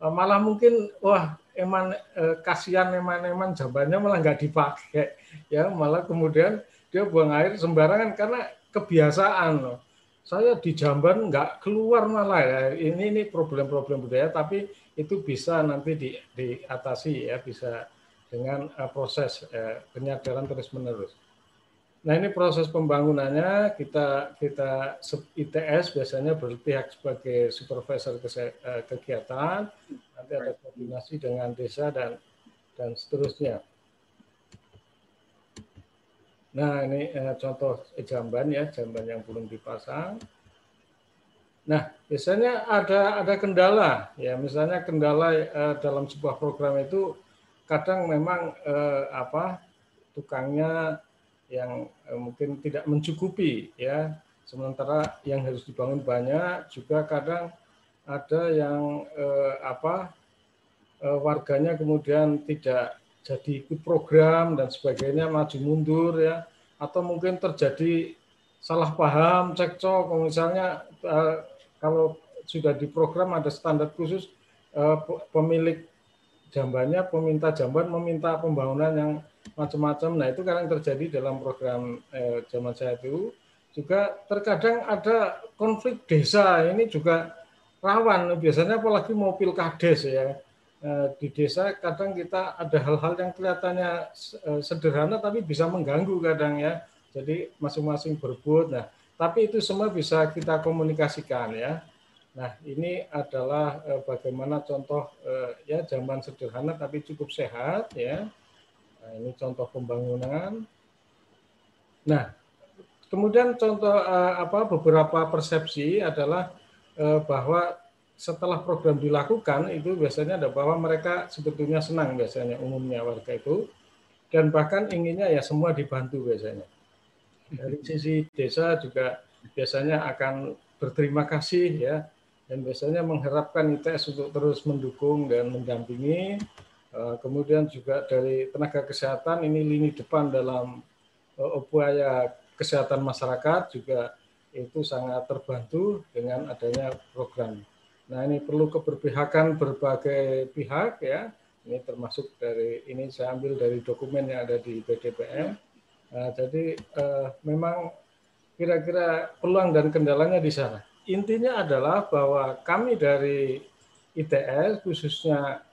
Eh, malah mungkin wah eman eh, kasihan eman-eman jambannya malah nggak dipakai ya, malah kemudian dia buang air sembarangan karena kebiasaan loh. Saya di Jamban nggak keluar malah ya. Ini ini problem-problem budaya tapi itu bisa nanti di, diatasi ya bisa dengan uh, proses uh, penyadaran terus menerus. Nah ini proses pembangunannya kita kita ITS biasanya berpihak sebagai supervisor eh, kegiatan, nanti ada koordinasi dengan desa dan dan seterusnya. Nah, ini eh, contoh jamban ya, jamban yang belum dipasang. Nah, biasanya ada ada kendala ya, misalnya kendala eh, dalam sebuah program itu kadang memang eh, apa tukangnya yang eh, mungkin tidak mencukupi ya, sementara yang harus dibangun banyak juga kadang ada yang eh, apa eh, warganya kemudian tidak jadi ikut program dan sebagainya maju mundur ya. Atau mungkin terjadi salah paham cekcok misalnya eh, kalau sudah di program ada standar khusus eh, pemilik jambannya peminta jamban meminta pembangunan yang macam-macam. Nah itu kadang terjadi dalam program eh, zaman saya itu. Juga terkadang ada konflik desa. Ini juga rawan. Biasanya apalagi mau pilkades ya. Eh, di desa kadang kita ada hal-hal yang kelihatannya eh, sederhana tapi bisa mengganggu kadang ya. Jadi masing-masing berebut nah tapi itu semua bisa kita komunikasikan ya. Nah ini adalah eh, bagaimana contoh ya zaman sederhana tapi cukup sehat ya nah, ini contoh pembangunan nah Kemudian contoh uh, apa beberapa persepsi adalah uh, bahwa setelah program dilakukan itu biasanya ada bahwa mereka sebetulnya senang biasanya umumnya warga itu dan bahkan inginnya ya semua dibantu biasanya. Dari sisi desa juga biasanya akan berterima kasih ya dan biasanya mengharapkan ITS untuk terus mendukung dan mendampingi. Eh, kemudian juga dari tenaga kesehatan ini lini depan dalam upaya kesehatan masyarakat juga itu sangat terbantu dengan adanya program. Nah ini perlu keberpihakan berbagai pihak ya. Ini termasuk dari ini saya ambil dari dokumen yang ada di BDPM. Nah, jadi eh, memang kira-kira peluang dan kendalanya di sana. Intinya adalah bahwa kami dari ITS khususnya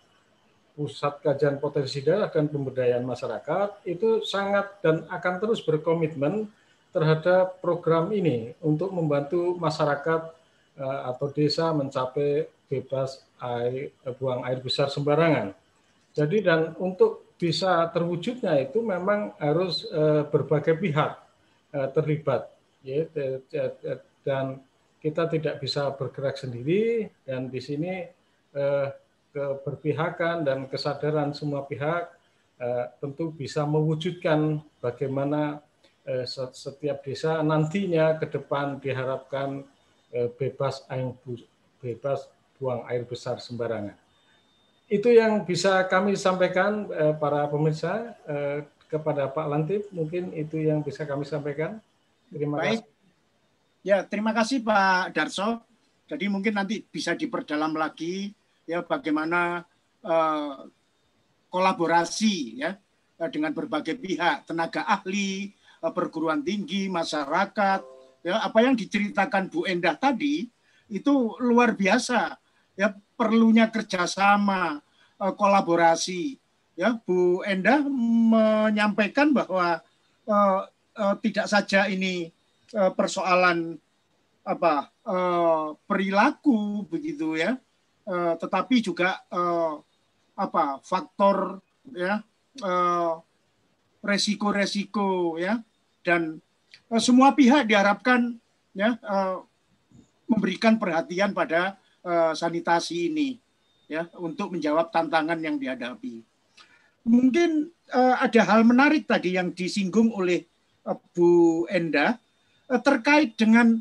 Pusat Kajian Potensi Daerah dan Pemberdayaan Masyarakat itu sangat dan akan terus berkomitmen terhadap program ini untuk membantu masyarakat uh, atau desa mencapai bebas air, eh, buang air besar sembarangan. Jadi dan untuk bisa terwujudnya itu memang harus uh, berbagai pihak terlibat, ya, dan kita tidak bisa bergerak sendiri dan di sini keberpihakan dan kesadaran semua pihak uh, tentu bisa mewujudkan bagaimana Eh, setiap desa nantinya ke depan diharapkan eh, bebas air bebas buang air besar sembarangan. Itu yang bisa kami sampaikan eh, para pemirsa kepada Pak Lantip. Mungkin itu yang bisa kami sampaikan. Terima Baik. kasih. Ya, terima kasih Pak Darso. Jadi mungkin nanti bisa diperdalam lagi ya bagaimana uh, kolaborasi ya dengan berbagai pihak, tenaga ahli, Eh, perguruan tinggi, masyarakat, ya apa yang diceritakan Bu Endah tadi itu luar biasa, ya perlunya kerjasama, eh, kolaborasi. Ya Bu Endah menyampaikan bahwa uh, uh, tidak saja ini uh, persoalan apa uh, perilaku begitu ya, uh, tetapi juga uh, apa faktor ya uh, resiko-resiko ya dan uh, semua pihak diharapkan ya uh, memberikan perhatian pada uh, sanitasi ini ya untuk menjawab tantangan yang dihadapi. Mungkin uh, ada hal menarik tadi yang disinggung oleh uh, Bu Enda uh, terkait dengan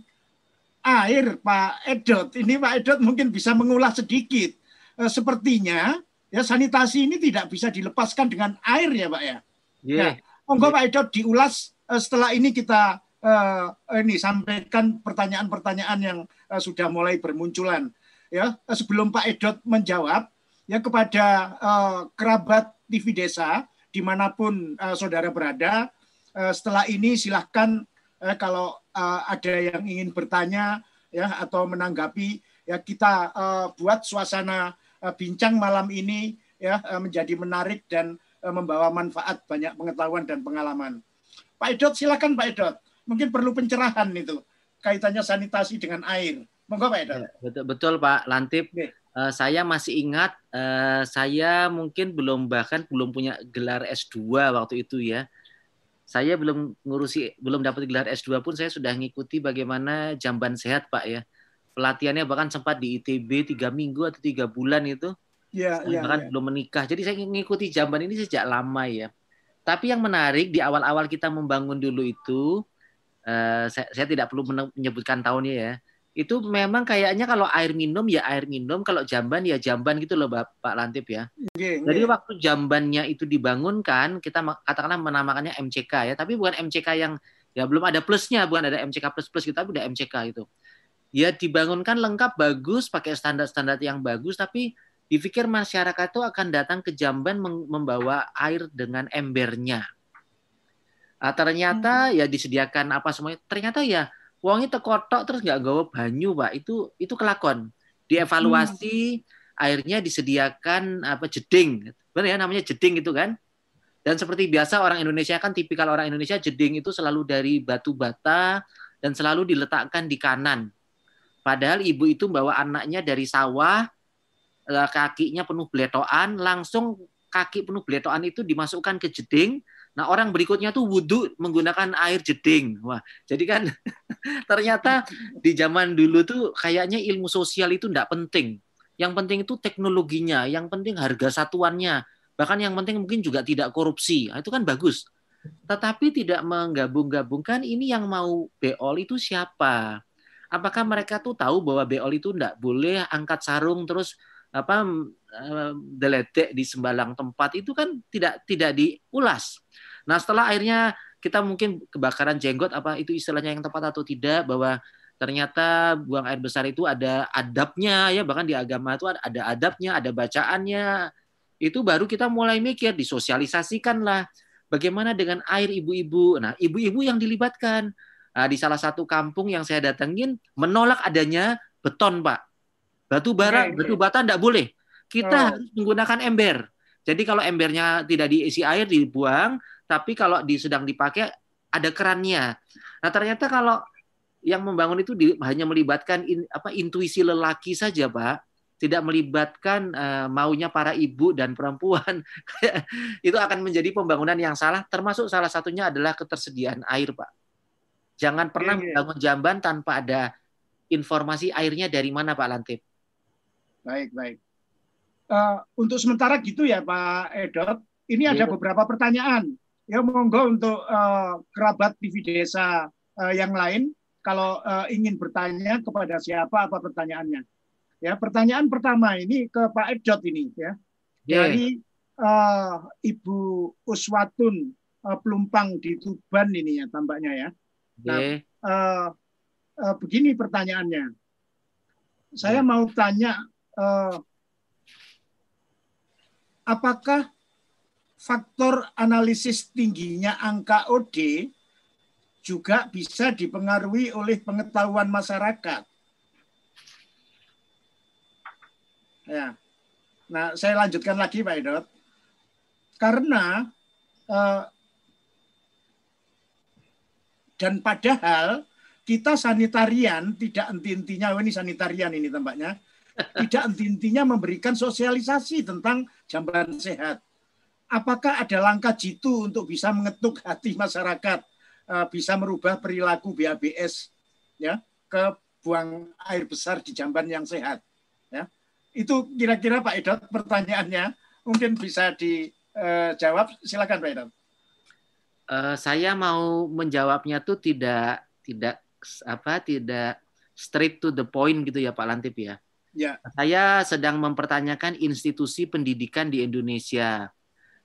air Pak Edot. Ini Pak Edot mungkin bisa mengulas sedikit. Uh, sepertinya ya sanitasi ini tidak bisa dilepaskan dengan air ya Pak ya. Yeah. Nah, monggo Pak Edot diulas uh, setelah ini kita uh, ini sampaikan pertanyaan-pertanyaan yang uh, sudah mulai bermunculan. Ya, sebelum Pak Edot menjawab, ya kepada uh, kerabat TV Desa di mana pun uh, saudara berada, uh, setelah ini silahkan uh, kalau uh, ada yang ingin bertanya ya atau menanggapi ya kita uh, buat suasana uh, bincang malam ini ya uh, menjadi menarik dan uh, membawa manfaat banyak pengetahuan dan pengalaman. Pak Edot silakan Pak Edot. Mungkin perlu pencerahan itu kaitannya sanitasi dengan air. Monggo Pak Edot. Ya, betul betul Pak Lantip. Okay. Uh, saya masih ingat uh, saya mungkin belum bahkan belum punya gelar S2 waktu itu ya. Saya belum ngurusi belum dapat gelar S2 pun saya sudah ngikuti bagaimana jamban sehat Pak ya. Pelatihannya bahkan sempat di ITB tiga minggu atau tiga bulan itu. Ya, ya, bahkan ya. belum menikah. Jadi saya ngikuti jamban ini sejak lama ya. Tapi yang menarik di awal-awal kita membangun dulu itu, uh, saya, saya tidak perlu menyebutkan tahunnya ya. Itu memang kayaknya kalau air minum ya air minum, kalau jamban ya jamban gitu loh Bapak Lantip ya. Jadi waktu jambannya itu dibangunkan, kita katakanlah menamakannya MCK ya, tapi bukan MCK yang ya belum ada plusnya, bukan ada MCK plus plus gitu, tapi udah MCK itu. Ya dibangunkan lengkap bagus, pakai standar-standar yang bagus, tapi dipikir masyarakat itu akan datang ke Jamban membawa air dengan embernya. Nah, ternyata hmm. ya disediakan apa semuanya. Ternyata ya uangnya terkotok terus nggak gawa banyu, Pak. Itu itu kelakon. Dievaluasi hmm. airnya disediakan apa jeding. Benar ya namanya jeding itu kan? Dan seperti biasa orang Indonesia kan tipikal orang Indonesia jeding itu selalu dari batu bata dan selalu diletakkan di kanan. Padahal ibu itu bawa anaknya dari sawah, eh, kakinya penuh beletoan, langsung kaki penuh beletoan itu dimasukkan ke jeding. Nah orang berikutnya tuh wudhu menggunakan air jeding. Wah, jadi kan *laughs* ternyata di zaman dulu tuh kayaknya ilmu sosial itu tidak penting. Yang penting itu teknologinya, yang penting harga satuannya, Bahkan yang penting mungkin juga tidak korupsi. Nah, itu kan bagus. Tetapi tidak menggabung-gabungkan ini yang mau beol itu siapa? Apakah mereka tuh tahu bahwa beol itu tidak boleh angkat sarung terus apa deledek di sembalang tempat itu kan tidak tidak diulas. Nah setelah akhirnya kita mungkin kebakaran jenggot apa itu istilahnya yang tepat atau tidak bahwa ternyata buang air besar itu ada adabnya ya bahkan di agama itu ada adabnya ada bacaannya itu baru kita mulai mikir disosialisasikan lah bagaimana dengan air ibu-ibu. Nah, ibu-ibu yang dilibatkan nah, di salah satu kampung yang saya datengin menolak adanya beton, Pak. Batu bara, okay, batu bata tidak boleh. Kita oh. harus menggunakan ember. Jadi kalau embernya tidak diisi air dibuang, tapi kalau di, sedang dipakai ada kerannya. Nah ternyata kalau yang membangun itu di, hanya melibatkan in, apa intuisi lelaki saja, Pak. Tidak melibatkan uh, maunya para ibu dan perempuan. *laughs* Itu akan menjadi pembangunan yang salah. Termasuk salah satunya adalah ketersediaan air pak. Jangan pernah yeah, yeah. membangun jamban tanpa ada informasi airnya dari mana pak Lantip. Baik baik. Uh, untuk sementara gitu ya pak Edot. Ini yeah. ada beberapa pertanyaan ya monggo untuk uh, kerabat TV desa uh, yang lain kalau uh, ingin bertanya kepada siapa apa pertanyaannya Ya, pertanyaan pertama ini ke Pak Edot ini ya. Yeah. Dari uh, Ibu Uswatun uh, Pelumpang di Tuban ini ya tampaknya ya. Nah, uh, uh, begini pertanyaannya. Saya yeah. mau tanya uh, apakah faktor analisis tingginya angka OD juga bisa dipengaruhi oleh pengetahuan masyarakat Ya. Nah, saya lanjutkan lagi Pak Edot. Karena eh, dan padahal kita sanitarian tidak enti-entinya oh ini sanitarian ini tampaknya tidak enti-entinya memberikan sosialisasi tentang jamban sehat. Apakah ada langkah jitu untuk bisa mengetuk hati masyarakat eh, bisa merubah perilaku BABS ya ke buang air besar di jamban yang sehat ya itu kira-kira Pak Edot pertanyaannya mungkin bisa dijawab. Silakan Pak Edot. Uh, saya mau menjawabnya tuh tidak tidak apa tidak straight to the point gitu ya Pak Lantip ya. Ya. Saya sedang mempertanyakan institusi pendidikan di Indonesia.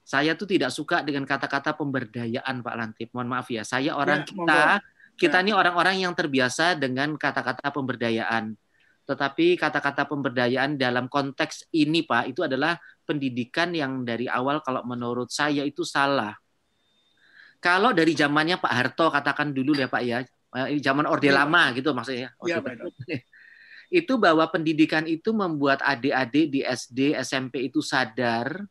Saya tuh tidak suka dengan kata-kata pemberdayaan Pak Lantip. Mohon maaf ya. Saya orang ya, kita kita ya. ini orang-orang yang terbiasa dengan kata-kata pemberdayaan. Tetapi kata-kata pemberdayaan dalam konteks ini, Pak, itu adalah pendidikan yang dari awal kalau menurut saya itu salah. Kalau dari zamannya Pak Harto katakan dulu ya Pak ya, eh, zaman Orde ya. Lama gitu maksudnya. Ya, itu bahwa pendidikan itu membuat adik-adik di SD, SMP itu sadar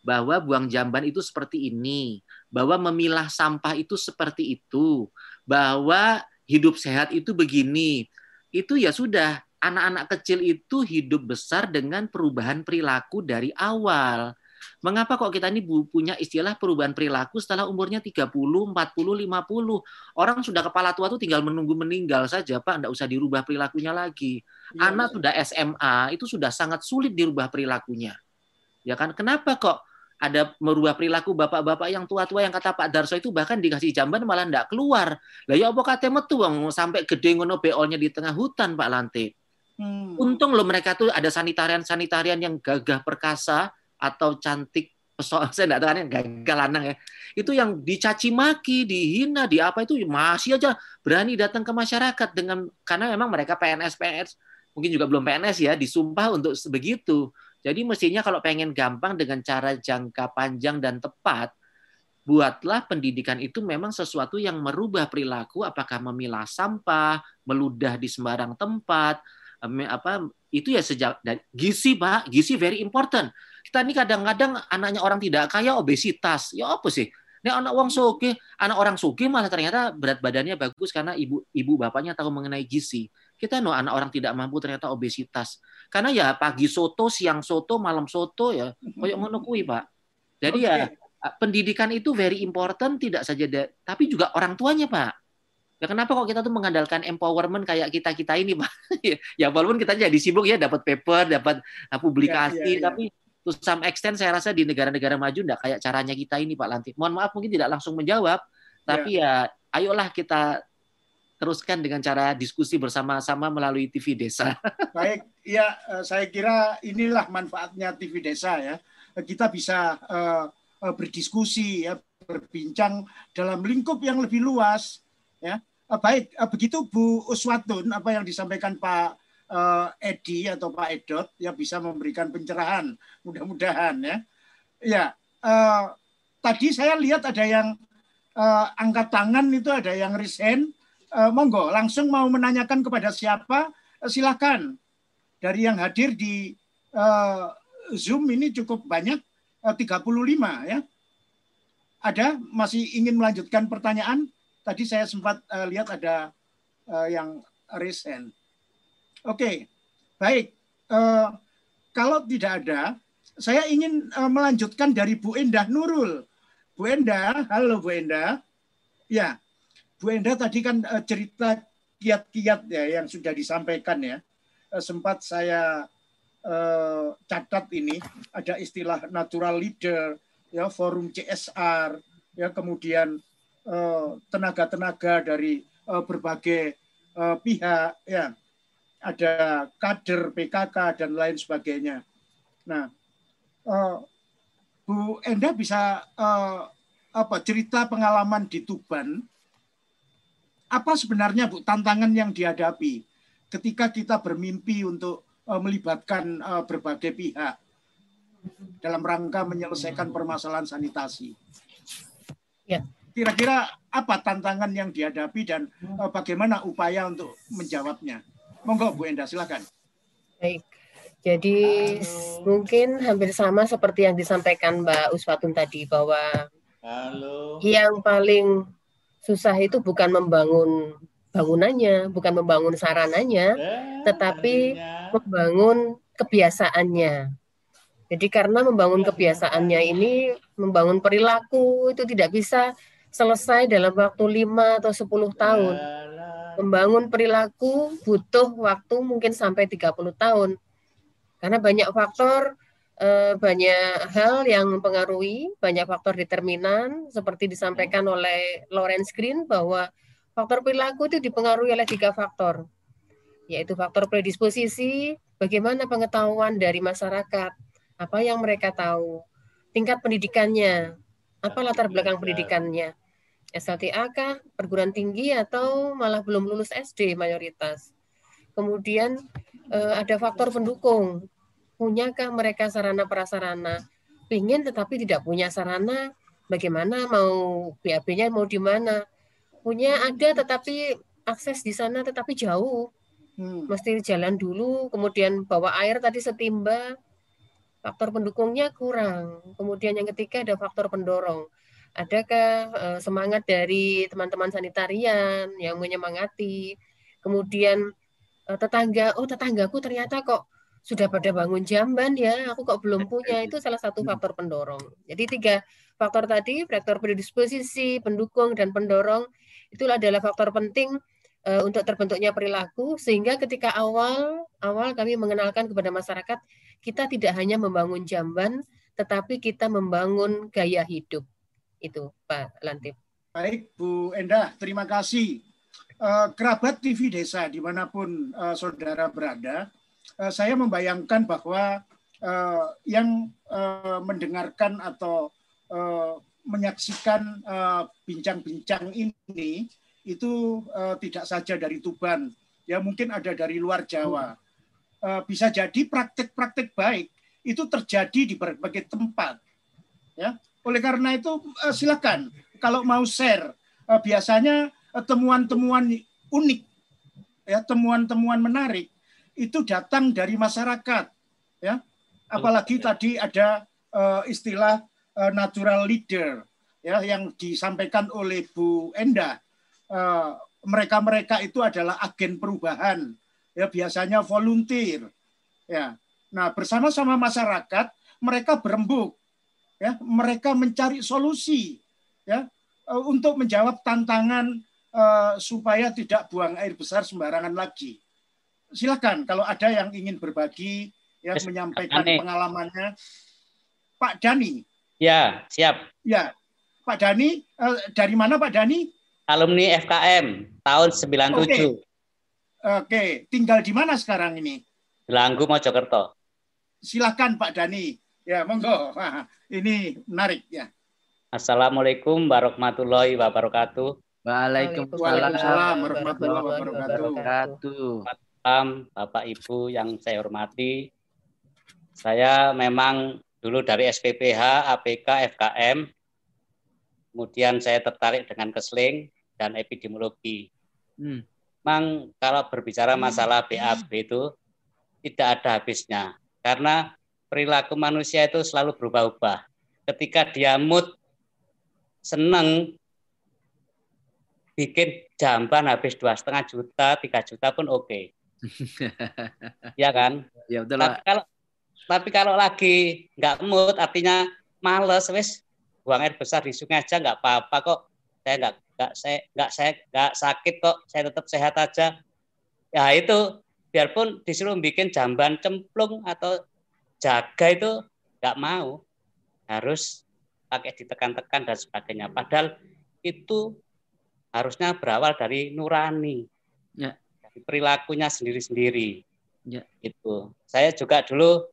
bahwa buang jamban itu seperti ini, bahwa memilah sampah itu seperti itu, bahwa hidup sehat itu begini. Itu ya sudah anak-anak kecil itu hidup besar dengan perubahan perilaku dari awal. Mengapa kok kita ini punya istilah perubahan perilaku setelah umurnya 30, 40, 50? Orang sudah kepala tua tuh tinggal menunggu meninggal saja, Pak. Tidak usah dirubah perilakunya lagi. Ya, Anak ya. sudah SMA, itu sudah sangat sulit dirubah perilakunya. Ya kan? Kenapa kok ada merubah perilaku bapak-bapak yang tua-tua yang kata Pak Darso itu bahkan dikasih jamban malah tidak keluar. Lah ya apa kate metu sampai gede ngono beolnya di tengah hutan Pak Lantip. Hmm. Untung loh mereka tuh ada sanitarian-sanitarian yang gagah perkasa atau cantik pesona *laughs* saya enggak tahu yang gagal lanang ya. Itu yang dicaci maki, dihina, di apa itu masih aja berani datang ke masyarakat dengan karena memang mereka PNS PNS mungkin juga belum PNS ya, disumpah untuk begitu. Jadi mestinya kalau pengen gampang dengan cara jangka panjang dan tepat, buatlah pendidikan itu memang sesuatu yang merubah perilaku, apakah memilah sampah, meludah di sembarang tempat, apa itu ya sejak dari gizi pak, gizi very important. Kita ini kadang-kadang anaknya orang tidak kaya obesitas, ya apa sih? Ini anak orang soge, anak orang soge malah ternyata berat badannya bagus karena ibu ibu bapaknya tahu mengenai gizi. Kita no anak orang tidak mampu ternyata obesitas. Karena ya pagi soto, siang soto, malam soto ya koyok ngono kuwi, Pak. Jadi okay. ya pendidikan itu very important tidak saja tapi juga orang tuanya, Pak. Ya kenapa kok kita tuh mengandalkan empowerment kayak kita kita ini, Pak? *laughs* ya walaupun kita jadi sibuk ya dapat paper, dapat publikasi, ya, ya, ya. tapi to some extent saya rasa di negara-negara maju enggak kayak caranya kita ini Pak Lantik. Mohon maaf mungkin tidak langsung menjawab, tapi ya, ya ayolah kita teruskan dengan cara diskusi bersama-sama melalui TV Desa. *laughs* Baik, ya saya kira inilah manfaatnya TV Desa ya. Kita bisa uh, berdiskusi ya, berbincang dalam lingkup yang lebih luas ya. Baik, begitu Bu Uswatun apa yang disampaikan Pak Edi atau Pak Edot yang bisa memberikan pencerahan mudah-mudahan ya. Ya, uh, tadi saya lihat ada yang uh, angkat tangan itu ada yang resign. Uh, monggo langsung mau menanyakan kepada siapa uh, silakan. Dari yang hadir di uh, Zoom ini cukup banyak uh, 35 ya. Ada masih ingin melanjutkan pertanyaan? Tadi saya sempat uh, lihat ada uh, yang resign. Oke, baik. Uh, kalau tidak ada, saya ingin uh, melanjutkan dari Bu Endah Nurul. Bu Endah, halo Bu Endah. Ya, Bu Endah tadi kan uh, cerita kiat-kiat ya yang sudah disampaikan ya. Uh, sempat saya uh, catat ini ada istilah natural leader, ya forum CSR, ya kemudian tenaga-tenaga uh, dari uh, berbagai uh, pihak, ya ada kader PKK dan lain sebagainya. Nah, uh, Bu Enda bisa uh, apa cerita pengalaman di Tuban? Apa sebenarnya Bu tantangan yang dihadapi ketika kita bermimpi untuk uh, melibatkan uh, berbagai pihak dalam rangka menyelesaikan permasalahan sanitasi? Ya. Kira-kira apa tantangan yang dihadapi dan uh, bagaimana upaya untuk menjawabnya? Monggo Bu Enda, silakan. Baik. Jadi Halo. mungkin hampir sama seperti yang disampaikan Mbak Uswatun tadi bahwa Halo. yang paling susah itu bukan membangun bangunannya, bukan membangun sarananya, eh, tetapi membangun kebiasaannya. Jadi karena membangun kebiasaannya ini, membangun perilaku itu tidak bisa selesai dalam waktu 5 atau 10 tahun membangun perilaku butuh waktu mungkin sampai 30 tahun. Karena banyak faktor, eh, banyak hal yang mempengaruhi, banyak faktor determinan, seperti disampaikan oleh Lawrence Green bahwa faktor perilaku itu dipengaruhi oleh tiga faktor, yaitu faktor predisposisi, bagaimana pengetahuan dari masyarakat, apa yang mereka tahu, tingkat pendidikannya, apa latar belakang pendidikannya, SLTA kah, perguruan tinggi atau malah belum lulus SD mayoritas. Kemudian eh, ada faktor pendukung. Punyakah mereka sarana prasarana? Pingin tetapi tidak punya sarana, bagaimana mau BAB-nya mau di mana? Punya ada tetapi akses di sana tetapi jauh. Hmm. Mesti jalan dulu, kemudian bawa air tadi setimba, faktor pendukungnya kurang. Kemudian yang ketiga ada faktor pendorong adakah uh, semangat dari teman-teman sanitarian yang menyemangati kemudian uh, tetangga oh tetanggaku ternyata kok sudah pada bangun jamban ya. Aku kok belum *laughs* punya. Itu salah satu faktor pendorong. Jadi tiga faktor tadi faktor predisposisi pendukung dan pendorong itulah adalah faktor penting uh, untuk terbentuknya perilaku sehingga ketika awal awal kami mengenalkan kepada masyarakat kita tidak hanya membangun jamban tetapi kita membangun gaya hidup. Itu Pak Lantip. Baik Bu Endah, terima kasih. Uh, kerabat TV Desa di mana pun uh, saudara berada, uh, saya membayangkan bahwa uh, yang uh, mendengarkan atau uh, menyaksikan bincang-bincang uh, ini itu uh, tidak saja dari Tuban, ya mungkin ada dari luar Jawa. uh, bisa jadi praktek-praktek baik itu terjadi di berbagai tempat. Ya, oleh karena itu uh, silakan kalau mau share uh, biasanya temuan-temuan uh, unik, ya temuan-temuan menarik itu datang dari masyarakat. Ya, apalagi tadi ada uh, istilah uh, natural leader ya yang disampaikan oleh Bu Enda. Uh, mereka-mereka itu adalah agen perubahan ya biasanya volunteer ya nah bersama-sama masyarakat mereka berembuk ya mereka mencari solusi ya untuk menjawab tantangan uh, supaya tidak buang air besar sembarangan lagi silakan kalau ada yang ingin berbagi ya yes, menyampaikan Dani. pengalamannya Pak Dani ya siap ya Pak Dani uh, dari mana Pak Dani alumni FKM tahun 97. Oke, Oke. tinggal di mana sekarang ini? Langgu Mojokerto. Silakan Pak Dani. Ya, monggo. ini menarik ya. Assalamualaikum warahmatullahi wabarakatuh. Waalaikumsalam warahmatullahi wabarakatuh. Malam Bapak Ibu yang saya hormati. Saya memang dulu dari SPPH, APK, FKM, kemudian saya tertarik dengan keseling dan epidemiologi. Hmm. Memang kalau berbicara masalah BAB itu tidak ada habisnya karena perilaku manusia itu selalu berubah-ubah. Ketika dia mood seneng bikin jamban habis dua setengah juta, tiga juta pun oke. Okay. *laughs* ya kan? Ya betul. Tapi kalau tapi kalau lagi nggak mood artinya males wes buang air besar di sungai aja nggak apa-apa kok. Saya nggak nggak saya nggak saya nggak sakit kok saya tetap sehat aja ya itu biarpun disuruh bikin jamban cemplung atau jaga itu nggak mau harus pakai ditekan-tekan dan sebagainya padahal itu harusnya berawal dari nurani ya. Perilakunya sendiri-sendiri ya. itu saya juga dulu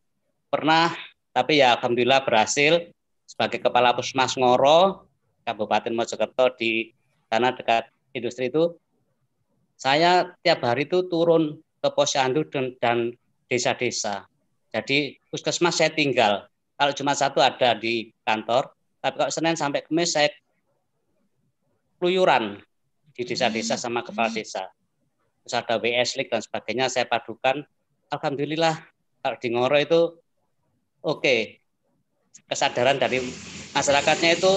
pernah tapi ya alhamdulillah berhasil sebagai kepala pusmas Ngoro Kabupaten Mojokerto di karena dekat industri itu saya tiap hari itu turun ke posyandu dan desa-desa. Jadi puskesmas saya tinggal. Kalau cuma satu ada di kantor, tapi kalau Senin sampai Kamis saya keluyuran di desa-desa sama kepala desa. Terus ada WS League dan sebagainya saya padukan. Alhamdulillah kalau di Ngoro itu oke. Okay. Kesadaran dari masyarakatnya itu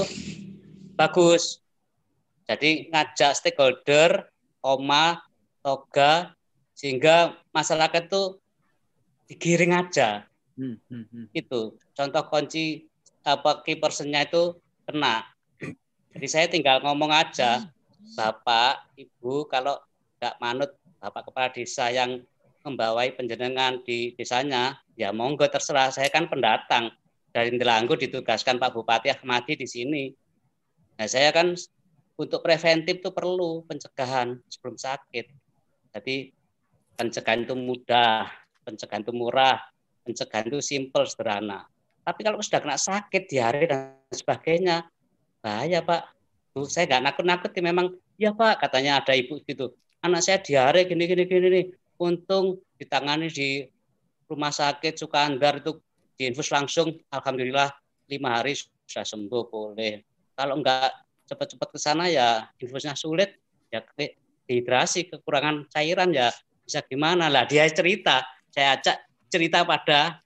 bagus. Jadi ngajak stakeholder, oma, toga, sehingga masyarakat itu digiring aja. Hmm, hmm, hmm. Itu contoh kunci apa key personnya itu kena. Jadi saya tinggal ngomong aja, bapak, ibu, kalau nggak manut bapak kepala desa yang membawai penjenengan di desanya, ya monggo terserah. Saya kan pendatang dari Ndelanggu ditugaskan Pak Bupati Ahmadi di sini. Nah saya kan untuk preventif itu perlu pencegahan sebelum sakit. Jadi pencegahan itu mudah, pencegahan itu murah, pencegahan itu simple, sederhana. Tapi kalau sudah kena sakit, diare dan sebagainya, bahaya Pak. Saya nggak nakut-nakut memang, ya Pak, katanya ada ibu gitu. Anak saya diare gini, gini, gini, gini. Untung ditangani di rumah sakit Sukandar itu diinfus langsung, Alhamdulillah lima hari sudah sembuh boleh. Kalau enggak cepat-cepat ke sana ya infusnya sulit ya dehidrasi kekurangan cairan ya bisa gimana lah dia cerita saya ajak cerita pada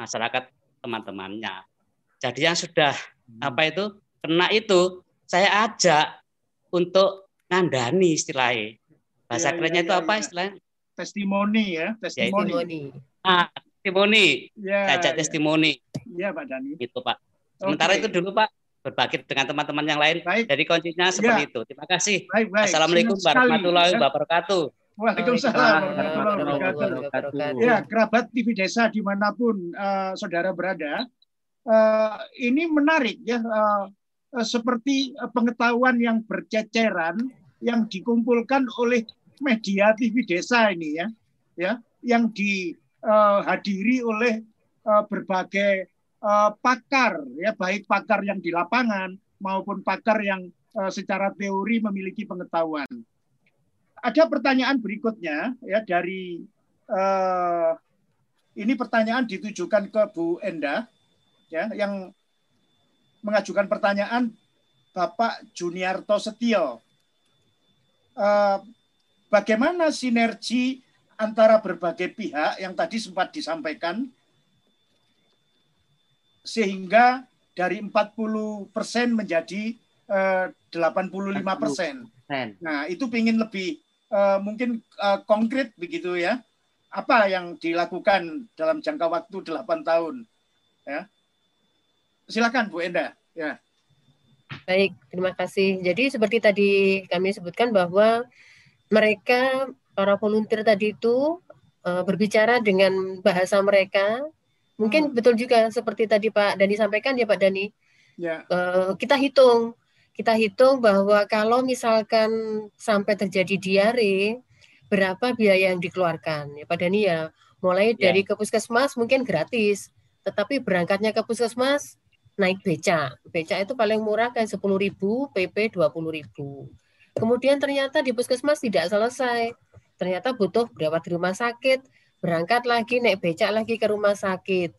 masyarakat teman-temannya jadi yang sudah hmm. apa itu kena itu saya ajak untuk ngandani istilahnya bahasa ya, kerennya ya, itu ya, apa ya. istilahnya testimoni ya testimoni ah testimoni ya, ya. testimoni ya Pak Dani itu Pak sementara okay. itu dulu Pak berbagi dengan teman-teman yang lain. Baik. Jadi kuncinya seperti ya. itu. Terima kasih. Baik, baik. Assalamualaikum warahmatullahi ya. wabarakatuh. Waalaikumsalam warahmatullahi wabarakatuh. Ya, kerabat TV Desa di mana pun uh, saudara berada, uh, ini menarik ya, uh, seperti pengetahuan yang berceceran yang dikumpulkan oleh media TV Desa ini ya, ya, yang dihadiri uh, oleh uh, berbagai uh, pakar ya baik pakar yang di lapangan maupun pakar yang uh, secara teori memiliki pengetahuan. Ada pertanyaan berikutnya ya dari uh, ini pertanyaan ditujukan ke Bu Enda, ya, yang mengajukan pertanyaan Bapak Juniarto Setio. Uh, bagaimana sinergi antara berbagai pihak yang tadi sempat disampaikan sehingga dari 40 persen menjadi uh, 85 persen. Nah itu ingin lebih uh, mungkin uh, konkret begitu ya. Apa yang dilakukan dalam jangka waktu 8 tahun? Ya. Silakan Bu Enda. Ya. Baik, terima kasih. Jadi seperti tadi kami sebutkan bahwa mereka para volunteer tadi itu uh, berbicara dengan bahasa mereka. Mungkin hmm. betul juga seperti tadi Pak Dani sampaikan ya Pak Dani. Ya. Uh, kita hitung, kita hitung bahwa kalau misalkan sampai terjadi diare, berapa biaya yang dikeluarkan ya Pak Dani ya. Mulai ya. dari ke puskesmas mungkin gratis, tetapi berangkatnya ke puskesmas naik beca. Beca itu paling murah kan 10.000, PP 20.000. Kemudian ternyata di puskesmas tidak selesai ternyata butuh berawat di rumah sakit, berangkat lagi naik becak lagi ke rumah sakit,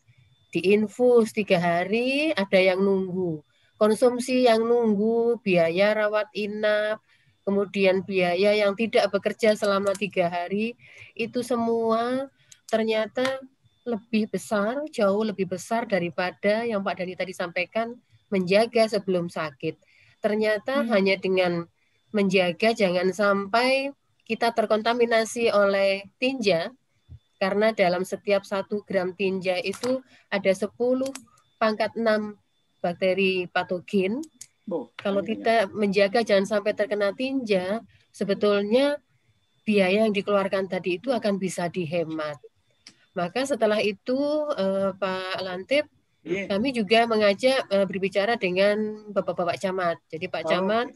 diinfus tiga hari, ada yang nunggu, konsumsi yang nunggu, biaya rawat inap, kemudian biaya yang tidak bekerja selama tiga hari, itu semua ternyata lebih besar, jauh lebih besar daripada yang Pak Dani tadi sampaikan menjaga sebelum sakit. Ternyata hmm. hanya dengan menjaga jangan sampai kita terkontaminasi oleh tinja karena dalam setiap satu gram tinja itu ada 10 pangkat 6 bakteri patogen. Oh, Kalau kita menjaga jangan sampai terkena tinja, sebetulnya biaya yang dikeluarkan tadi itu akan bisa dihemat. Maka setelah itu eh, Pak Lantip, yeah. kami juga mengajak eh, berbicara dengan bapak-bapak camat. Jadi Pak oh. camat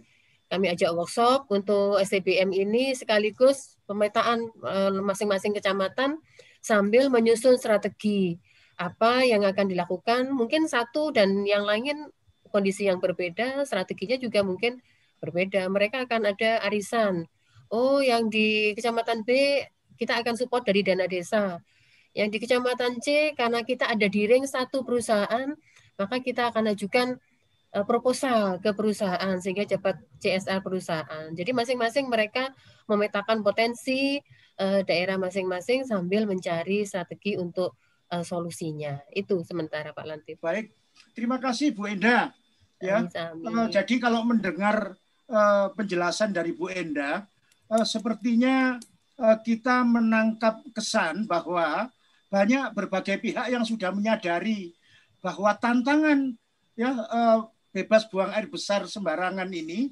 kami ajak workshop untuk STBM ini sekaligus pemetaan eh, masing-masing kecamatan sambil menyusun strategi apa yang akan dilakukan. Mungkin satu dan yang lain kondisi yang berbeda strateginya juga mungkin berbeda. Mereka akan ada arisan. Oh yang di kecamatan B kita akan support dari dana desa. Yang di kecamatan C karena kita ada di ring satu perusahaan maka kita akan ajukan proposal ke perusahaan sehingga dapat CSR perusahaan. Jadi masing-masing mereka memetakan potensi uh, daerah masing-masing sambil mencari strategi untuk uh, solusinya. Itu sementara Pak Lantif. Baik, terima kasih Bu Enda. Ya, uh, jadi kalau mendengar uh, penjelasan dari Bu Enda, uh, sepertinya uh, kita menangkap kesan bahwa banyak berbagai pihak yang sudah menyadari bahwa tantangan ya uh, bebas buang air besar sembarangan ini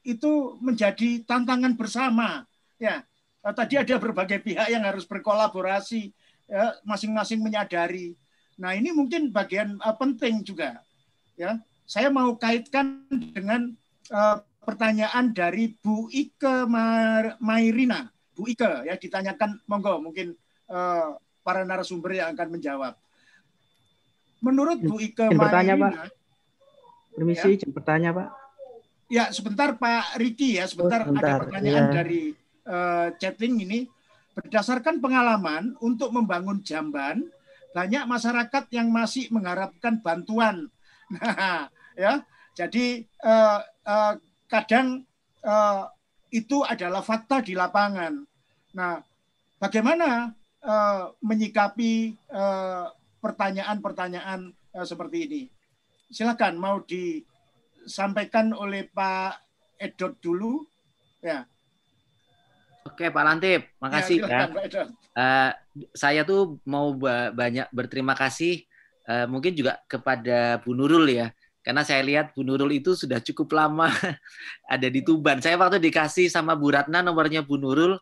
itu menjadi tantangan bersama. Ya, tadi ada berbagai pihak yang harus berkolaborasi, ya, masing-masing menyadari. Nah ini mungkin bagian uh, penting juga. Ya, saya mau kaitkan dengan uh, pertanyaan dari Bu Ike Mairina. Bu Ike ya ditanyakan, monggo mungkin uh, para narasumber yang akan menjawab. Menurut Bu Ike Mairina, Permisi, ya. bertanya Pak. Ya, sebentar Pak Riki ya, sebentar, oh, sebentar. ada pertanyaan ya. dari uh, chatting ini. Berdasarkan pengalaman untuk membangun jamban, banyak masyarakat yang masih mengharapkan bantuan. *laughs* Nah, ya, jadi uh, uh, kadang uh, itu adalah fakta di lapangan. Nah, bagaimana uh, menyikapi pertanyaan-pertanyaan uh, seperti ini? Silakan mau disampaikan oleh Pak Edot dulu. Ya. Oke Pak Lantip, makasih ya. Silakan, ya. Pak. Uh, saya tuh mau banyak berterima kasih uh, mungkin juga kepada Bu Nurul ya. Karena saya lihat Bu Nurul itu sudah cukup lama *laughs* ada di Tuban. Saya waktu dikasih sama Bu Ratna nomornya Bu Nurul,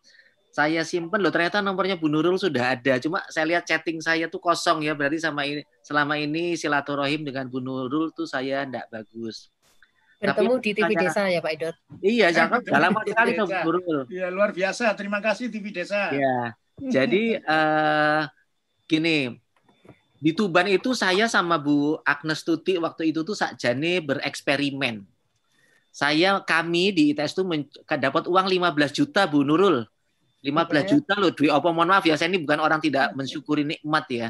saya simpen loh ternyata nomornya Bu Nurul sudah ada. Cuma saya lihat chatting saya tuh kosong ya. Berarti sama ini selama ini silaturahim dengan Bu Nurul tuh saya enggak bagus. Bertemu Tapi, di TV Desa ya Pak Idot? Iya jangan *laughs* dalam sekali Bu Nurul. Iya luar biasa. Terima kasih TV Desa. Ya jadi uh, *laughs* gini. Di Tuban itu saya sama Bu Agnes Tuti waktu itu tuh sakjane bereksperimen. Saya kami di ITS itu dapat uang 15 juta Bu Nurul 15 juta loh duit apa mohon maaf ya saya ini bukan orang tidak mensyukuri nikmat ya.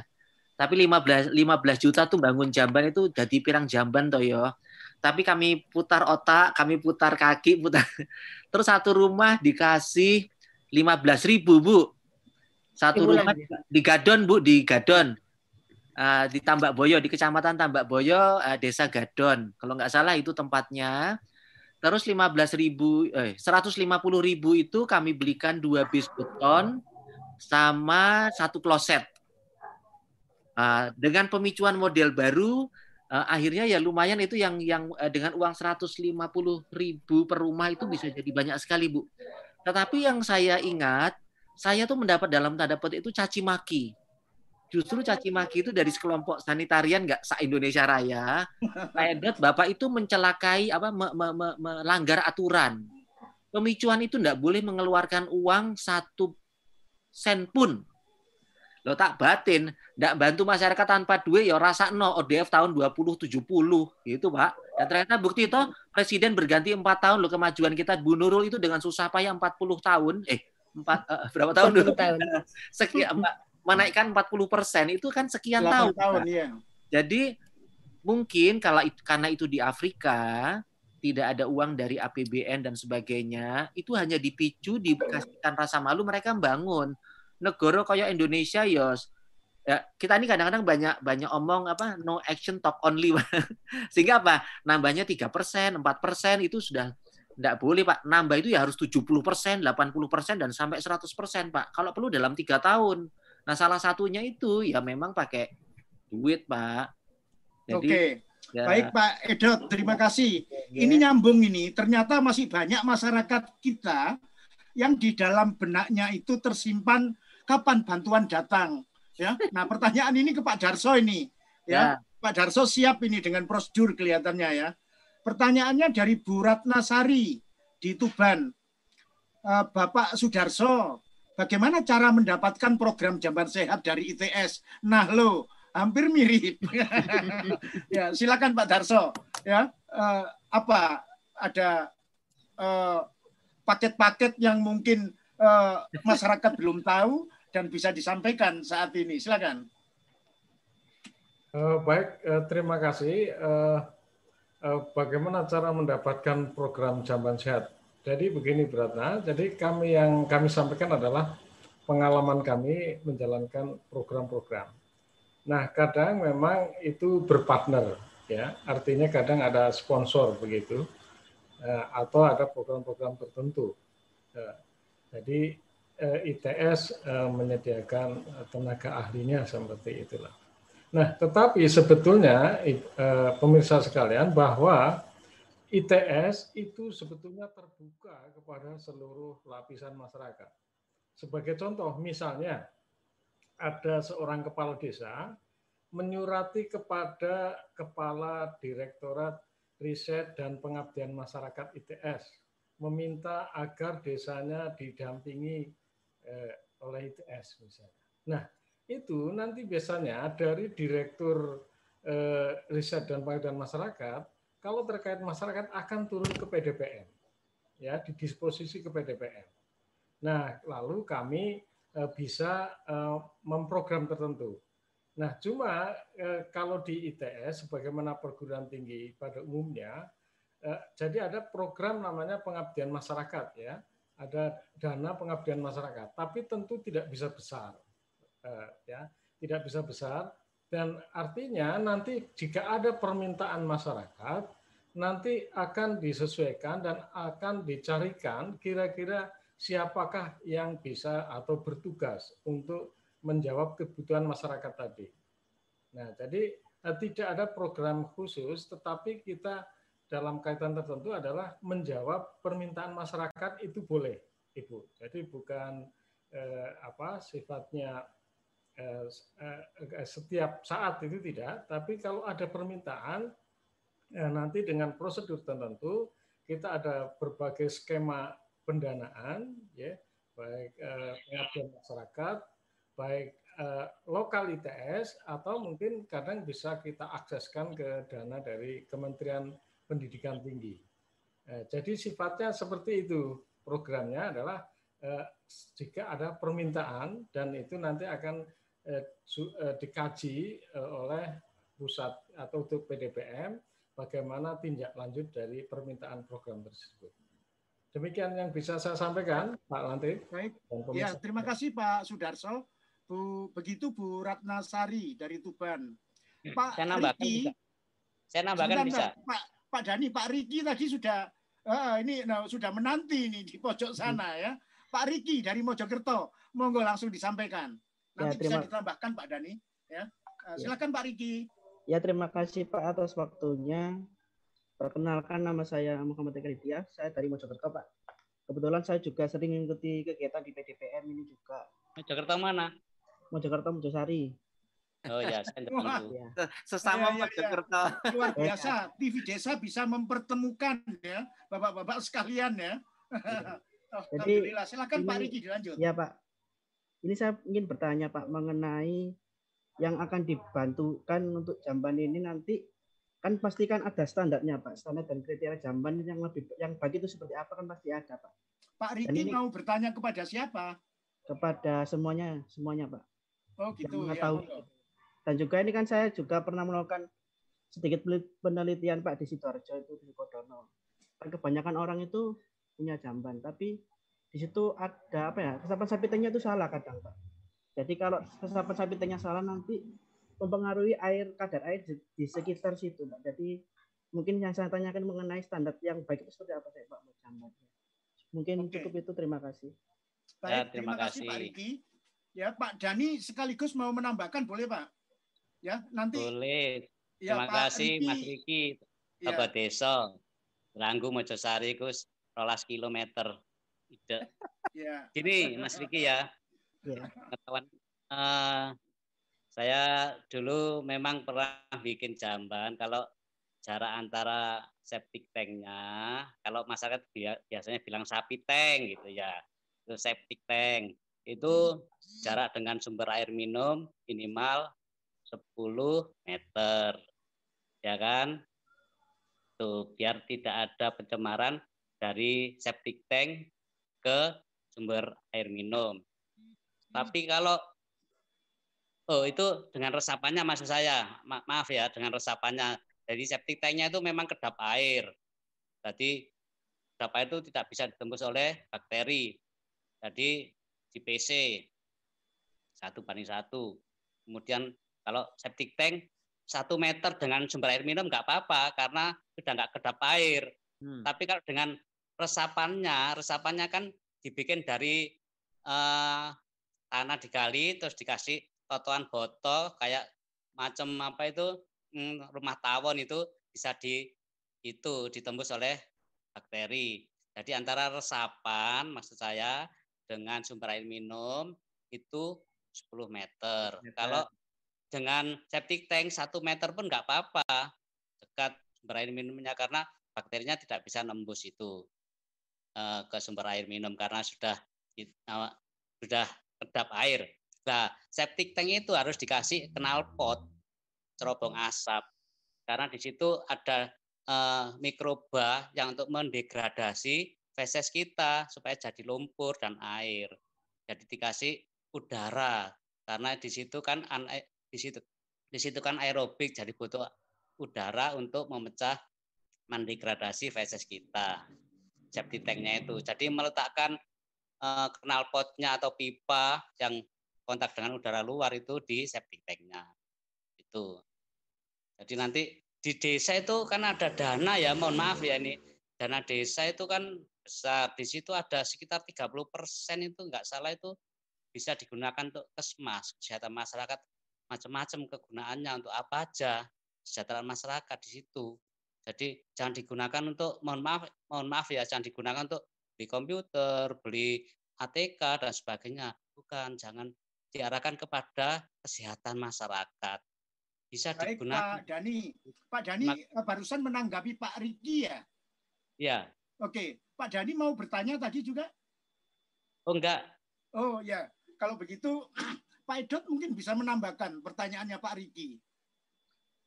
Tapi 15 15 juta tuh bangun jamban itu jadi pirang jamban toh ya. Tapi kami putar otak, kami putar kaki, putar. *laughs* Terus satu rumah dikasih 15 ribu bu. Satu rumah di Gadon bu, di Gadon. Uh, di Tambak Boyo, di Kecamatan Tambak Boyo, uh, Desa Gadon. Kalau nggak salah itu tempatnya. Terus 15 ribu, eh, 150 ribu itu kami belikan dua bis beton sama satu kloset. Uh, dengan pemicuan model baru, uh, akhirnya ya lumayan itu yang yang uh, dengan uang 150 ribu per rumah itu bisa jadi banyak sekali bu. Tetapi yang saya ingat, saya tuh mendapat dalam tanda petik itu caci maki justru caci maki itu dari sekelompok sanitarian nggak sa Indonesia Raya. *laughs* Pak Bapak itu mencelakai apa me, me, me, melanggar aturan. Pemicuan itu nggak boleh mengeluarkan uang satu sen pun. Lo tak batin, nggak bantu masyarakat tanpa duit ya rasa no ODF tahun 2070 gitu Pak. Dan ternyata bukti itu presiden berganti empat tahun lo kemajuan kita Bu Nurul itu dengan susah payah 40 tahun eh empat uh, berapa tahun dulu? tahun. *laughs* Sekian menaikkan 40 persen itu kan sekian tahun. tahun ya. Jadi mungkin kalau itu, karena itu di Afrika tidak ada uang dari APBN dan sebagainya, itu hanya dipicu dikasihkan rasa malu mereka bangun. Negara kayak Indonesia ya ya kita ini kadang-kadang banyak banyak omong apa no action talk only *laughs* sehingga apa nambahnya tiga persen empat persen itu sudah tidak boleh pak nambah itu ya harus 70 persen 80 persen dan sampai 100 persen pak kalau perlu dalam tiga tahun Nah, salah satunya itu ya memang pakai duit, Pak. Jadi, Oke. Ya. Baik Pak Edot, terima kasih. Ya. Ini nyambung ini. Ternyata masih banyak masyarakat kita yang di dalam benaknya itu tersimpan kapan bantuan datang. Ya. Nah, pertanyaan ini ke Pak Darso ini. Ya. ya. Pak Darso siap ini dengan prosedur kelihatannya ya. Pertanyaannya dari Bu Ratna Sari di Tuban. Eh, Bapak Sudarso, Bagaimana cara mendapatkan program jamban sehat dari ITS? Nah lo, hampir mirip. *laughs* ya, silakan Pak Darso. Ya, uh, apa ada eh, paket-paket yang mungkin uh, masyarakat belum tahu dan bisa disampaikan saat ini? Silakan. Uh, baik, uh, terima kasih. Uh, uh, bagaimana cara mendapatkan program jamban sehat? Jadi begini Beratna, jadi kami yang kami sampaikan adalah pengalaman kami menjalankan program-program. Nah, kadang memang itu berpartner ya, artinya kadang ada sponsor begitu eh, atau ada program-program tertentu. Eh, jadi eh, ITS menyediakan tenaga ahlinya seperti itulah. Nah, tetapi sebetulnya pemirsa sekalian bahwa ITS itu sebetulnya terbuka kepada seluruh lapisan masyarakat. Sebagai contoh, misalnya ada seorang kepala desa menyurati kepada kepala Direktorat Riset dan Pengabdian Masyarakat ITS meminta agar desanya didampingi eh, oleh ITS misalnya. Nah, itu nanti biasanya dari Direktur eh, Riset dan Pengabdian Masyarakat kalau terkait masyarakat akan turun ke PDPM, ya di disposisi ke PDPM. Nah, lalu kami eh, bisa eh, memprogram tertentu. Nah, cuma eh, kalau di ITS, sebagaimana perguruan tinggi pada umumnya, jadi ada program namanya pengabdian masyarakat ya, ada dana pengabdian masyarakat, tapi tentu tidak bisa besar, ya, tidak bisa besar dan artinya nanti jika ada permintaan masyarakat, nanti akan disesuaikan dan akan dicarikan kira-kira siapakah yang bisa atau bertugas untuk menjawab kebutuhan masyarakat tadi. Nah, jadi eh, tidak ada program khusus, tetapi kita dalam kaitan tertentu adalah menjawab permintaan masyarakat itu boleh, Ibu. Jadi bukan eh, apa sifatnya setiap saat itu tidak, tapi kalau ada permintaan nanti dengan prosedur tertentu kita ada berbagai skema pendanaan ya baik eh, pengabdian masyarakat baik lokal ITS atau mungkin kadang bisa kita akseskan ke dana dari Kementerian Pendidikan Tinggi. Jadi sifatnya seperti itu programnya adalah eh, jika ada permintaan dan itu nanti akan eh, eh, dikaji eh, oleh pusat atau untuk PDPM bagaimana tindak lanjut dari permintaan program tersebut. Demikian yang bisa saya sampaikan, Pak Lantip. Baik. Ya, terima kasih Pak Sudarso. Bu, begitu Bu Ratnasari dari Tuban. Pak saya nambahkan Riki, bisa. Saya nambahkan bisa. Pak Pak Dani, Pak Riki tadi sudah uh, ini nah, sudah menanti ini di pojok sana hmm. ya. Pak Riki dari Mojokerto, monggo langsung disampaikan. Nanti ya, terima... bisa ditambahkan Pak Dani. Ya, uh, silakan ya. Pak Riki. Ya terima kasih Pak atas waktunya. Perkenalkan nama saya Muhammad Eka saya dari Mojokerto Pak. Kebetulan saya juga sering mengikuti kegiatan di PDPM ini juga. Mojokerto mana? Mojokerto Mojosari. Oh ya, saya ya. Sesama ya, ya, Mojokerto. Ya. Luar biasa, TV Desa bisa mempertemukan ya, Bapak-bapak sekalian ya. *laughs* Jadi, Alhamdulillah, silakan ini, Pak Riki dilanjut. Ya Pak, ini saya ingin bertanya Pak mengenai yang akan dibantukan untuk jamban ini nanti kan pasti kan ada standarnya Pak, standar dan kriteria jamban yang lebih yang baik itu seperti apa kan pasti ada Pak. Pak Riki ini, mau bertanya kepada siapa? Kepada semuanya, semuanya Pak. Oh gitu ya. Tahu. Dan juga ini kan saya juga pernah melakukan sedikit penelitian Pak di Sidoarjo itu di Kodono. Kan kebanyakan orang itu punya jamban, tapi di situ ada apa ya resapan sapitannya itu salah kadang Pak. Jadi kalau resapan sapitannya salah nanti mempengaruhi air kadar air di, di sekitar situ Pak. Jadi mungkin yang saya tanyakan mengenai standar yang baik itu seperti apa saya Pak. Mungkin Oke. cukup itu terima kasih. Baik, ya, terima, terima kasih Pak Riki. Ya Pak Dani sekaligus mau menambahkan boleh Pak? Ya nanti. Boleh. Ya, terima Pak kasih Riki. Mas Riki. Ya. Desa. Ranggu Mojosari Gus rolas kilometer ide. Ya. Gini Mas Riki ya. ya. Kawan, uh, saya dulu memang pernah bikin jamban kalau jarak antara septic tanknya, kalau masyarakat biasanya bilang sapi tank gitu ya, itu septic tank itu jarak dengan sumber air minum minimal 10 meter, ya kan? Tuh biar tidak ada pencemaran dari septic tank ke sumber air minum. Tapi kalau oh itu dengan resapannya maksud saya, Ma maaf ya dengan resapannya. Jadi septic tanknya itu memang kedap air. Jadi kedap air itu tidak bisa ditembus oleh bakteri. Jadi di PC satu banding satu. Kemudian kalau septic tank satu meter dengan sumber air minum nggak apa-apa karena sudah nggak kedap air. Hmm. Tapi kalau dengan resapannya, resapannya kan dibikin dari uh, tanah digali terus dikasih totoan botol kayak macam apa itu hmm, rumah tawon itu bisa di itu ditembus oleh bakteri. Jadi antara resapan maksud saya dengan sumber air minum itu 10 meter. meter. Kalau dengan septic tank satu meter pun nggak apa-apa dekat sumber air minumnya karena bakterinya tidak bisa nembus itu. Eh, ke sumber air minum karena sudah uh, sudah kedap air. Nah, septic tank itu harus dikasih kenal pot cerobong asap karena di situ ada uh, mikroba yang untuk mendegradasi feses kita supaya jadi lumpur dan air. Jadi dikasih udara karena di situ kan di situ di situ kan aerobik jadi butuh udara untuk memecah mendegradasi feses kita septic tanknya itu. Jadi meletakkan uh, knalpotnya atau pipa yang kontak dengan udara luar itu di septic tanknya. Itu. Jadi nanti di desa itu kan ada dana ya, mohon maaf ya ini. Dana desa itu kan besar. Di situ ada sekitar 30 persen itu nggak salah itu bisa digunakan untuk kesmas, kesehatan masyarakat macam-macam kegunaannya untuk apa aja kesejahteraan masyarakat di situ. Jadi jangan digunakan untuk mohon maaf mohon maaf ya jangan digunakan untuk beli komputer, beli ATK dan sebagainya. Bukan, jangan diarahkan kepada kesehatan masyarakat. Bisa Baik, digunakan. Pak Dani, Pak Dani Mak eh, barusan menanggapi Pak Riki ya? Ya. Oke, Pak Dani mau bertanya tadi juga? Oh enggak. Oh ya, kalau begitu *clears throat* Pak Edot mungkin bisa menambahkan pertanyaannya Pak Riki.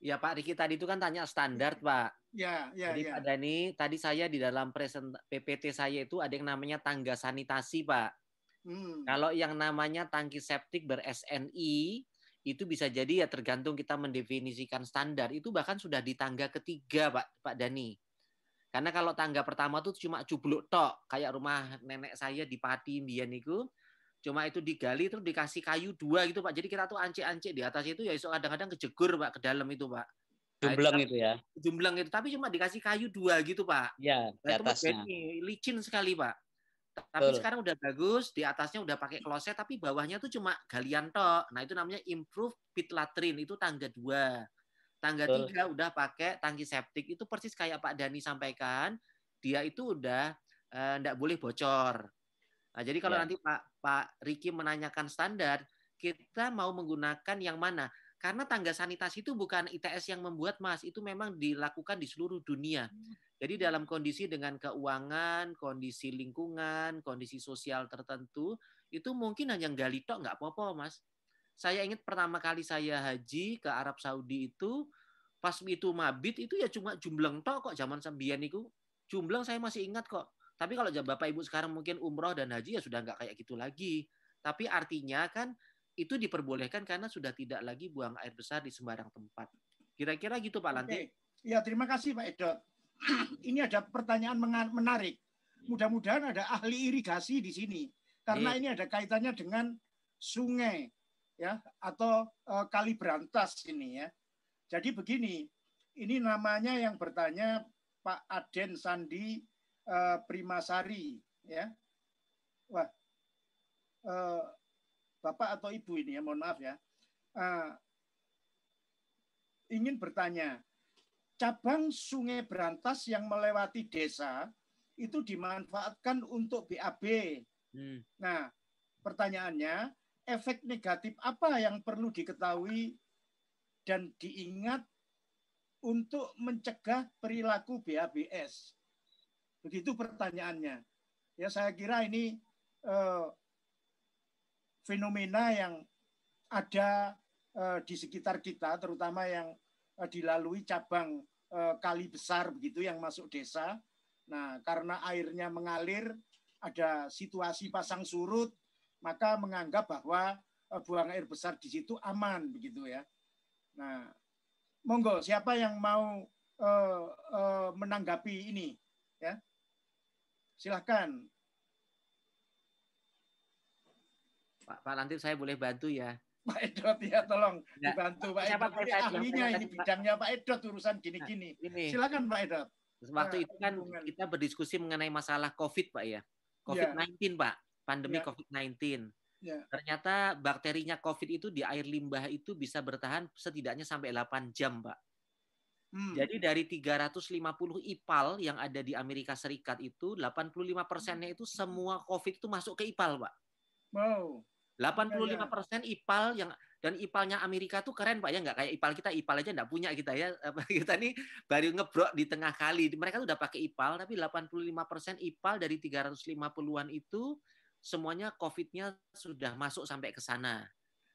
Ya Pak Riki tadi itu kan tanya standar Pak. Ya, ya, Jadi ya. Pak Dani, tadi saya di dalam present PPT saya itu ada yang namanya tangga sanitasi, Pak. Hmm. Kalau yang namanya tangki septik ber-SNI itu bisa jadi ya tergantung kita mendefinisikan standar. Itu bahkan sudah di tangga ketiga, Pak Pak Dani. Karena kalau tangga pertama tuh cuma cubluk tok, kayak rumah nenek saya di Pati Mbian itu, cuma itu digali terus dikasih kayu dua gitu Pak. Jadi kita tuh ancik-ancik di atas itu ya kadang-kadang kejegur Pak ke dalam itu Pak. Jumbleng nah, itu, ya. Jumbleng itu, tapi cuma dikasih kayu dua gitu Pak. Ya, di atasnya. Itu licin sekali Pak. Tapi Betul. sekarang udah bagus, di atasnya udah pakai kloset, tapi bawahnya tuh cuma galian tok. Nah itu namanya improve pit latrine, itu tangga dua. Tangga Betul. tiga udah pakai tangki septik, itu persis kayak Pak Dani sampaikan, dia itu udah eh, boleh bocor. Nah, jadi kalau ya. nanti Pak Pak Riki menanyakan standar, kita mau menggunakan yang mana? Karena tangga sanitasi itu bukan ITS yang membuat, Mas. Itu memang dilakukan di seluruh dunia. Jadi dalam kondisi dengan keuangan, kondisi lingkungan, kondisi sosial tertentu, itu mungkin hanya gali tok nggak apa-apa, Mas. Saya ingat pertama kali saya haji ke Arab Saudi itu, pas itu mabit itu ya cuma jumleng tok kok zaman sembian itu. Jumleng saya masih ingat kok. Tapi kalau Bapak Ibu sekarang mungkin umroh dan haji ya sudah nggak kayak gitu lagi. Tapi artinya kan itu diperbolehkan karena sudah tidak lagi buang air besar di sembarang tempat. Kira-kira gitu Pak Lanti. Ya terima kasih Pak Edot. *clears throat* ini ada pertanyaan menarik. Mudah-mudahan ada ahli irigasi di sini karena ini ada kaitannya dengan sungai ya atau uh, kali berantas ini ya. Jadi begini, ini namanya yang bertanya Pak Aden Sandi uh, Primasari ya. Wah, uh, Bapak atau Ibu ini ya, mohon maaf ya. Uh, ingin bertanya, cabang Sungai Berantas yang melewati desa itu dimanfaatkan untuk BAB. Hmm. Nah, pertanyaannya, efek negatif apa yang perlu diketahui dan diingat untuk mencegah perilaku BABS? Begitu pertanyaannya. Ya, saya kira ini eh, fenomena yang ada eh, di sekitar kita, terutama yang eh, dilalui cabang Eh, kali besar begitu yang masuk desa. Nah, karena airnya mengalir, ada situasi pasang surut, maka menganggap bahwa buang air besar di situ aman begitu ya. Nah, monggo siapa yang mau uh, uh, menanggapi ini ya? Silahkan. Pak, Pak nanti saya boleh bantu ya. Pak Edot ya tolong ya. dibantu Pak Edot. Ini ahlinya ini bidangnya Pak Edot urusan gini-gini. Nah, Silakan Pak Edot. Waktu nah, itu kan hubungan. kita berdiskusi mengenai masalah COVID Pak ya. COVID-19 ya. Pak, pandemi ya. COVID-19. Ya. Ternyata bakterinya COVID itu di air limbah itu bisa bertahan setidaknya sampai 8 jam Pak. Hmm. Jadi dari 350 IPAL yang ada di Amerika Serikat itu 85 persennya itu semua COVID itu masuk ke IPAL Pak. Wow. 85 persen IPAL yang dan IPALnya Amerika tuh keren pak ya nggak kayak IPAL kita IPAL aja nggak punya kita ya *laughs* kita nih baru ngebrok di tengah kali mereka tuh udah pakai IPAL tapi 85 persen IPAL dari 350-an itu semuanya COVID-nya sudah masuk sampai ke sana.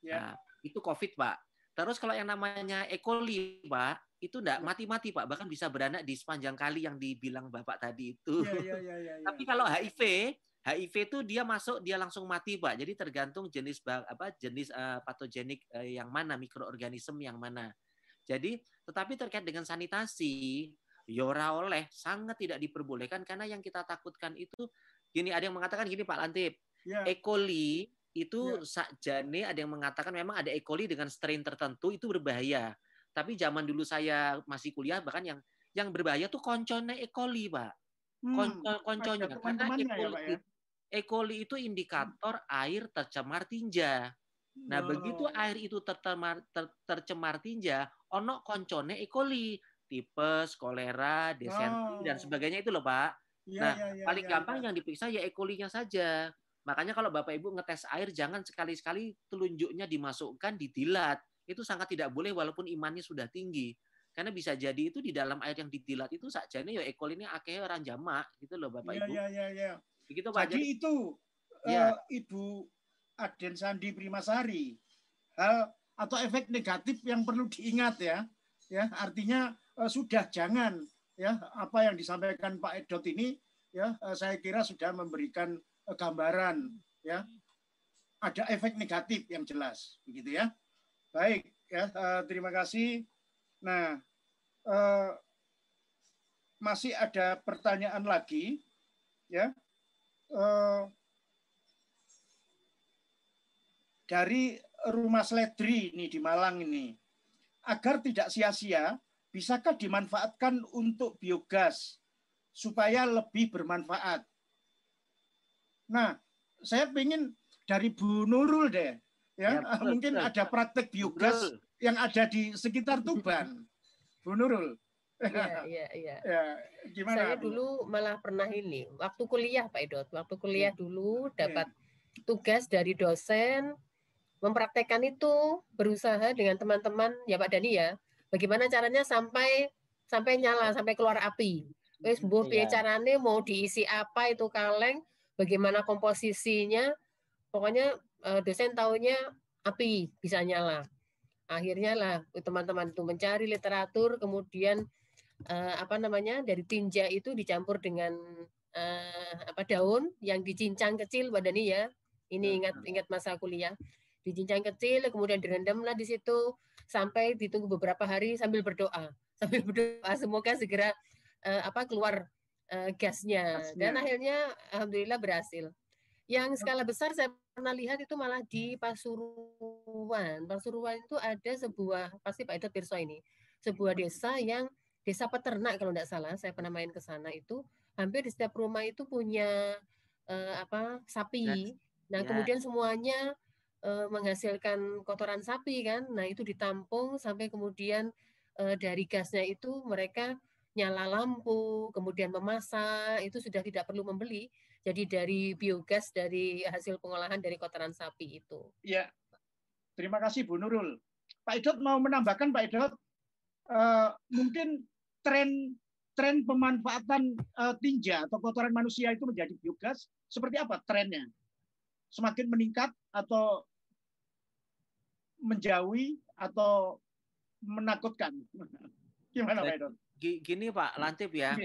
Ya. Nah, itu COVID pak. Terus kalau yang namanya E. coli pak itu enggak ya. mati-mati pak bahkan bisa beranak di sepanjang kali yang dibilang bapak tadi itu. Ya, ya, ya, ya, ya. *laughs* Tapi kalau HIV HIV itu dia masuk dia langsung mati pak. Jadi tergantung jenis apa jenis uh, patogenik uh, yang mana mikroorganisme yang mana. Jadi tetapi terkait dengan sanitasi Yora oleh sangat tidak diperbolehkan karena yang kita takutkan itu gini ada yang mengatakan gini Pak Lantip yeah. E. coli itu yeah. sakjane ada yang mengatakan memang ada E. coli dengan strain tertentu itu berbahaya. Tapi zaman dulu saya masih kuliah bahkan yang yang berbahaya tuh koncone E. coli Pak. Hmm. konconya karena E. coli, ya, ya? E. coli itu indikator air tercemar tinja. Nah, oh. begitu air itu tercemar, ter, tercemar tinja, ono koncone E. coli, tipes, kolera, desentri oh. dan sebagainya itu loh, Pak. Ya, nah, ya, ya, paling ya, gampang ya. yang diperiksa ya E. coli-nya saja. Makanya kalau Bapak Ibu ngetes air jangan sekali-sekali telunjuknya dimasukkan didilat. Itu sangat tidak boleh walaupun imannya sudah tinggi. Karena bisa jadi itu di dalam air yang didilat itu sakjane ya E. coli ini akeh orang jamak gitu loh Bapak ya, Ibu. Iya iya iya. Begitu Pak. Jadi itu ya. uh, Ibu Aden Sandi Primasari hal atau efek negatif yang perlu diingat ya. Ya, artinya uh, sudah jangan ya apa yang disampaikan Pak Edot ini ya uh, saya kira sudah memberikan uh, gambaran ya ada efek negatif yang jelas begitu ya baik ya uh, terima kasih nah uh, masih ada pertanyaan lagi ya uh, dari rumah Sledri ini di Malang ini agar tidak sia-sia bisakah dimanfaatkan untuk biogas supaya lebih bermanfaat nah saya ingin dari Bu Nurul deh ya, ya betul, mungkin betul. ada praktek biogas betul. yang ada di sekitar Tuban Bu Nurul Iya, *laughs* iya, iya. Ya, gimana? Saya dulu malah pernah ini, waktu kuliah Pak Edot, waktu kuliah ya. dulu dapat ya. tugas dari dosen mempraktekkan itu, berusaha dengan teman-teman ya Pak Dani ya, bagaimana caranya sampai sampai nyala, sampai keluar api. Wes bu ya. carane mau diisi apa itu kaleng, bagaimana komposisinya, pokoknya uh, dosen tahunya api bisa nyala. Akhirnya lah teman-teman itu mencari literatur, kemudian uh, apa namanya dari tinja itu dicampur dengan uh, apa daun yang dicincang kecil badannya ya. Ini ingat ingat masa kuliah. Dicincang kecil, kemudian direndamlah di situ sampai ditunggu beberapa hari sambil berdoa, *laughs* sambil berdoa semoga segera uh, apa keluar uh, gasnya. gasnya. Dan akhirnya alhamdulillah berhasil. Yang skala besar saya pernah lihat itu malah di Pasuruan. Pasuruan itu ada sebuah pasti Pak Edot Pirso ini, sebuah desa yang desa peternak kalau tidak salah. Saya pernah main ke sana itu hampir di setiap rumah itu punya uh, apa sapi. Nah, yeah. kemudian semuanya uh, menghasilkan kotoran sapi kan. Nah, itu ditampung sampai kemudian uh, dari gasnya itu mereka nyala lampu, kemudian memasak, itu sudah tidak perlu membeli. Jadi dari biogas dari hasil pengolahan dari kotoran sapi itu. Ya, terima kasih Bu Nurul. Pak Idot mau menambahkan Pak Idot, uh, mungkin tren tren pemanfaatan uh, tinja atau kotoran manusia itu menjadi biogas seperti apa trennya? Semakin meningkat atau menjauhi atau menakutkan? *laughs* Gimana Pak Idot? gini Pak Lantip ya.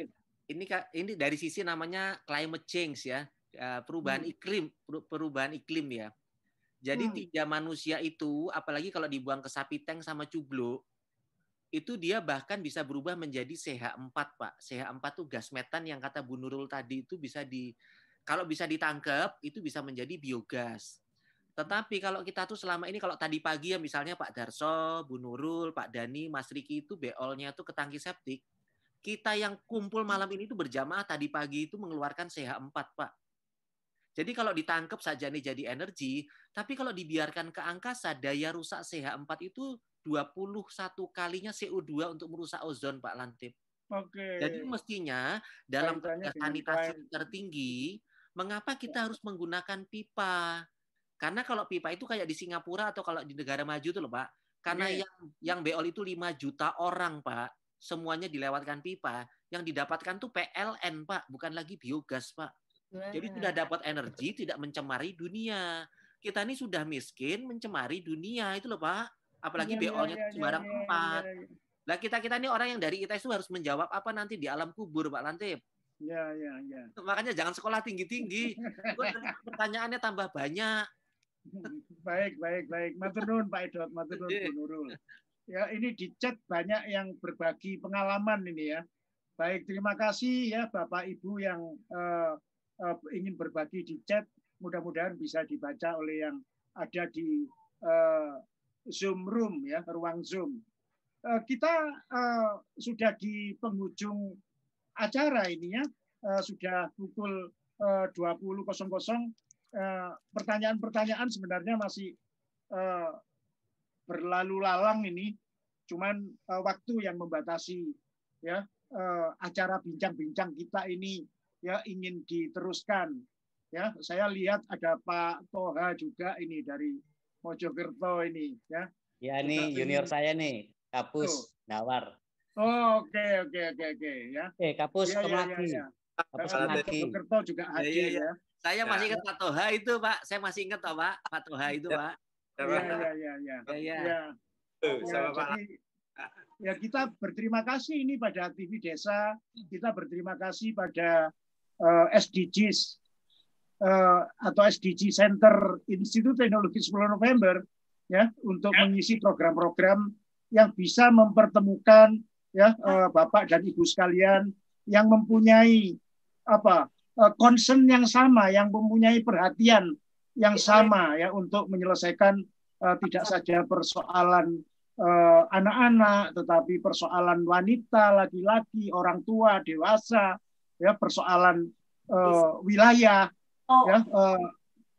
Ini ini dari sisi namanya climate change ya, ya perubahan hmm. iklim, perubahan iklim ya. Jadi hmm. tiga manusia itu, apalagi kalau dibuang ke sapi tank sama cublo, itu dia bahkan bisa berubah menjadi CH4 Pak. CH4 itu gas metan yang kata Bu Nurul tadi itu bisa di kalau bisa ditangkap itu bisa menjadi biogas. Tetapi kalau kita tuh selama ini kalau tadi pagi ya misalnya Pak Darso, Bu Nurul, Pak Dani, Mas Riki itu beolnya tuh ke tangki septik. Kita yang kumpul malam ini tuh berjamaah tadi pagi itu mengeluarkan CH4, Pak. Jadi kalau ditangkap saja nih jadi energi, tapi kalau dibiarkan ke angkasa daya rusak CH4 itu 21 kalinya CO2 untuk merusak ozon, Pak Lantip. Oke. Jadi mestinya dalam sanitasi tertinggi, mengapa kita harus menggunakan pipa? Karena kalau pipa itu kayak di Singapura atau kalau di negara maju itu loh, Pak. Karena yeah. yang yang beol itu 5 juta orang, Pak. Semuanya dilewatkan pipa. Yang didapatkan tuh PLN, Pak, bukan lagi biogas, Pak. Wow. Jadi sudah dapat energi, tidak mencemari dunia. Kita ini sudah miskin, mencemari dunia itu loh, Pak. Apalagi yeah, BO-nya yeah, sembarang yeah, tempat. Yeah, yeah. Lah kita kita ini orang yang dari ITS itu harus menjawab apa nanti di alam kubur, Pak Lantip. Ya, ya, ya. Makanya jangan sekolah tinggi-tinggi. *laughs* Pertanyaannya tambah banyak. Baik, baik, baik. Matur Pak Edot, matur nuwun Bu Nurul. Ya, ini di chat banyak yang berbagi pengalaman ini ya. Baik, terima kasih ya Bapak Ibu yang uh, uh, ingin berbagi di chat. Mudah-mudahan bisa dibaca oleh yang ada di uh, Zoom room ya, ruang Zoom. Uh, kita uh, sudah di penghujung acara ini ya. Uh, sudah pukul uh, 20.00 Eh, pertanyaan-pertanyaan sebenarnya masih berlalu lalang ini, cuman waktu yang membatasi ya acara bincang-bincang kita ini ya ingin diteruskan. Ya, saya lihat ada Pak Toha juga ini dari Mojokerto ini ya. Ya ini junior saya nih, Kapus Tuh. Nawar. Oh, oke oke oke oke ya. Eh, Kapus ya, Kemaki. Ya, ya, ya. Kapus Kemaki. Mojokerto juga hadir ya. ya, ya. Saya masih ingat Pak Toha itu, Pak. Saya masih ingat, Pak. Pak Toha itu, ya. Pak. Iya, iya, iya. Ya, ya. Ya, ya. ya, jadi, ya kita berterima kasih ini pada TV Desa. Kita berterima kasih pada uh, eh, SDGs uh, atau SDG Center Institut Teknologi 10 November ya untuk mengisi program-program yang bisa mempertemukan ya uh, Bapak dan Ibu sekalian yang mempunyai apa uh, concern yang sama, yang mempunyai perhatian yang sama ya untuk menyelesaikan uh, tidak saja persoalan anak-anak, tetapi persoalan wanita, laki-laki, orang tua, dewasa, ya persoalan uh, wilayah, oh. ya uh,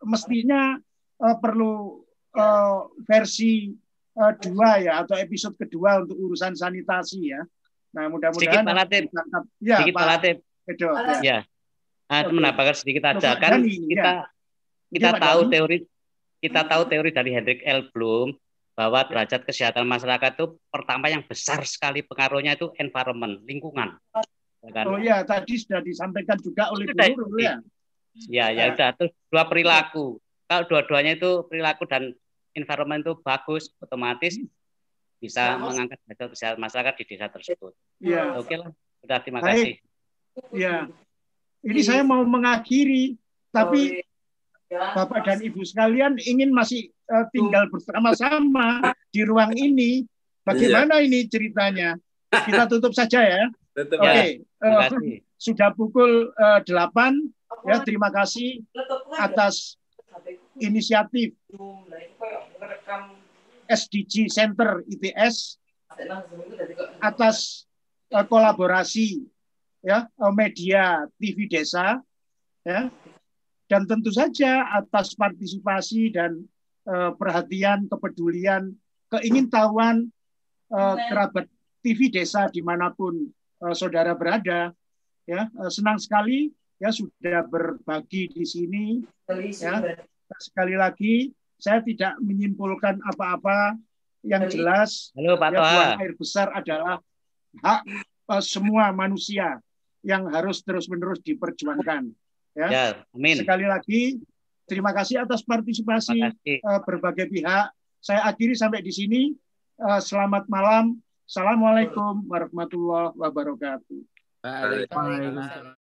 mestinya uh, perlu uh, versi uh, dua ya atau episode kedua untuk urusan sanitasi ya. Nah mudah-mudahan sedikit Latif. Ya, sedikit Pak Latif. Edo, ya. ya. Nah, okay. menambahkan sedikit aja kan Dani, kita ya. kita ya, tahu Dani. teori kita tahu teori dari Hendrik L. Bloom bahwa derajat kesehatan masyarakat itu pertama yang besar sekali pengaruhnya itu environment, lingkungan. Ya kan? Oh ya, tadi sudah disampaikan juga oleh guru ya. Ya, ya sudah. Terus dua perilaku. Kalau dua-duanya itu perilaku dan environment itu bagus, otomatis bisa mengangkat derajat kesehatan masyarakat di desa tersebut. Ya. Oke lah, sudah terima Baik. kasih. Ya, ini saya mau mengakhiri, tapi Bapak dan Ibu sekalian ingin masih uh, tinggal bersama-sama di ruang ini. Bagaimana iya. ini ceritanya? Kita tutup saja ya. Oke, okay. uh, eh, sudah pukul uh, eh, 8 ya. Terima kasih atas inisiatif SDG Center ITS atas uh, kolaborasi ya media TV Desa ya dan tentu saja atas partisipasi dan uh, perhatian, kepedulian, keingintahuan uh, kerabat TV desa di mana pun uh, saudara berada. Ya, uh, senang sekali ya sudah berbagi di sini. Ya, sekali lagi saya tidak menyimpulkan apa-apa yang jelas. Halo Pak ya, air besar adalah hak uh, semua manusia yang harus terus-menerus diperjuangkan. Ya. ya amin. Sekali lagi terima kasih atas partisipasi kasih. Uh, berbagai pihak. Saya akhiri sampai di sini. Uh, selamat malam. Assalamualaikum warahmatullahi wabarakatuh. Waalaikumsalam.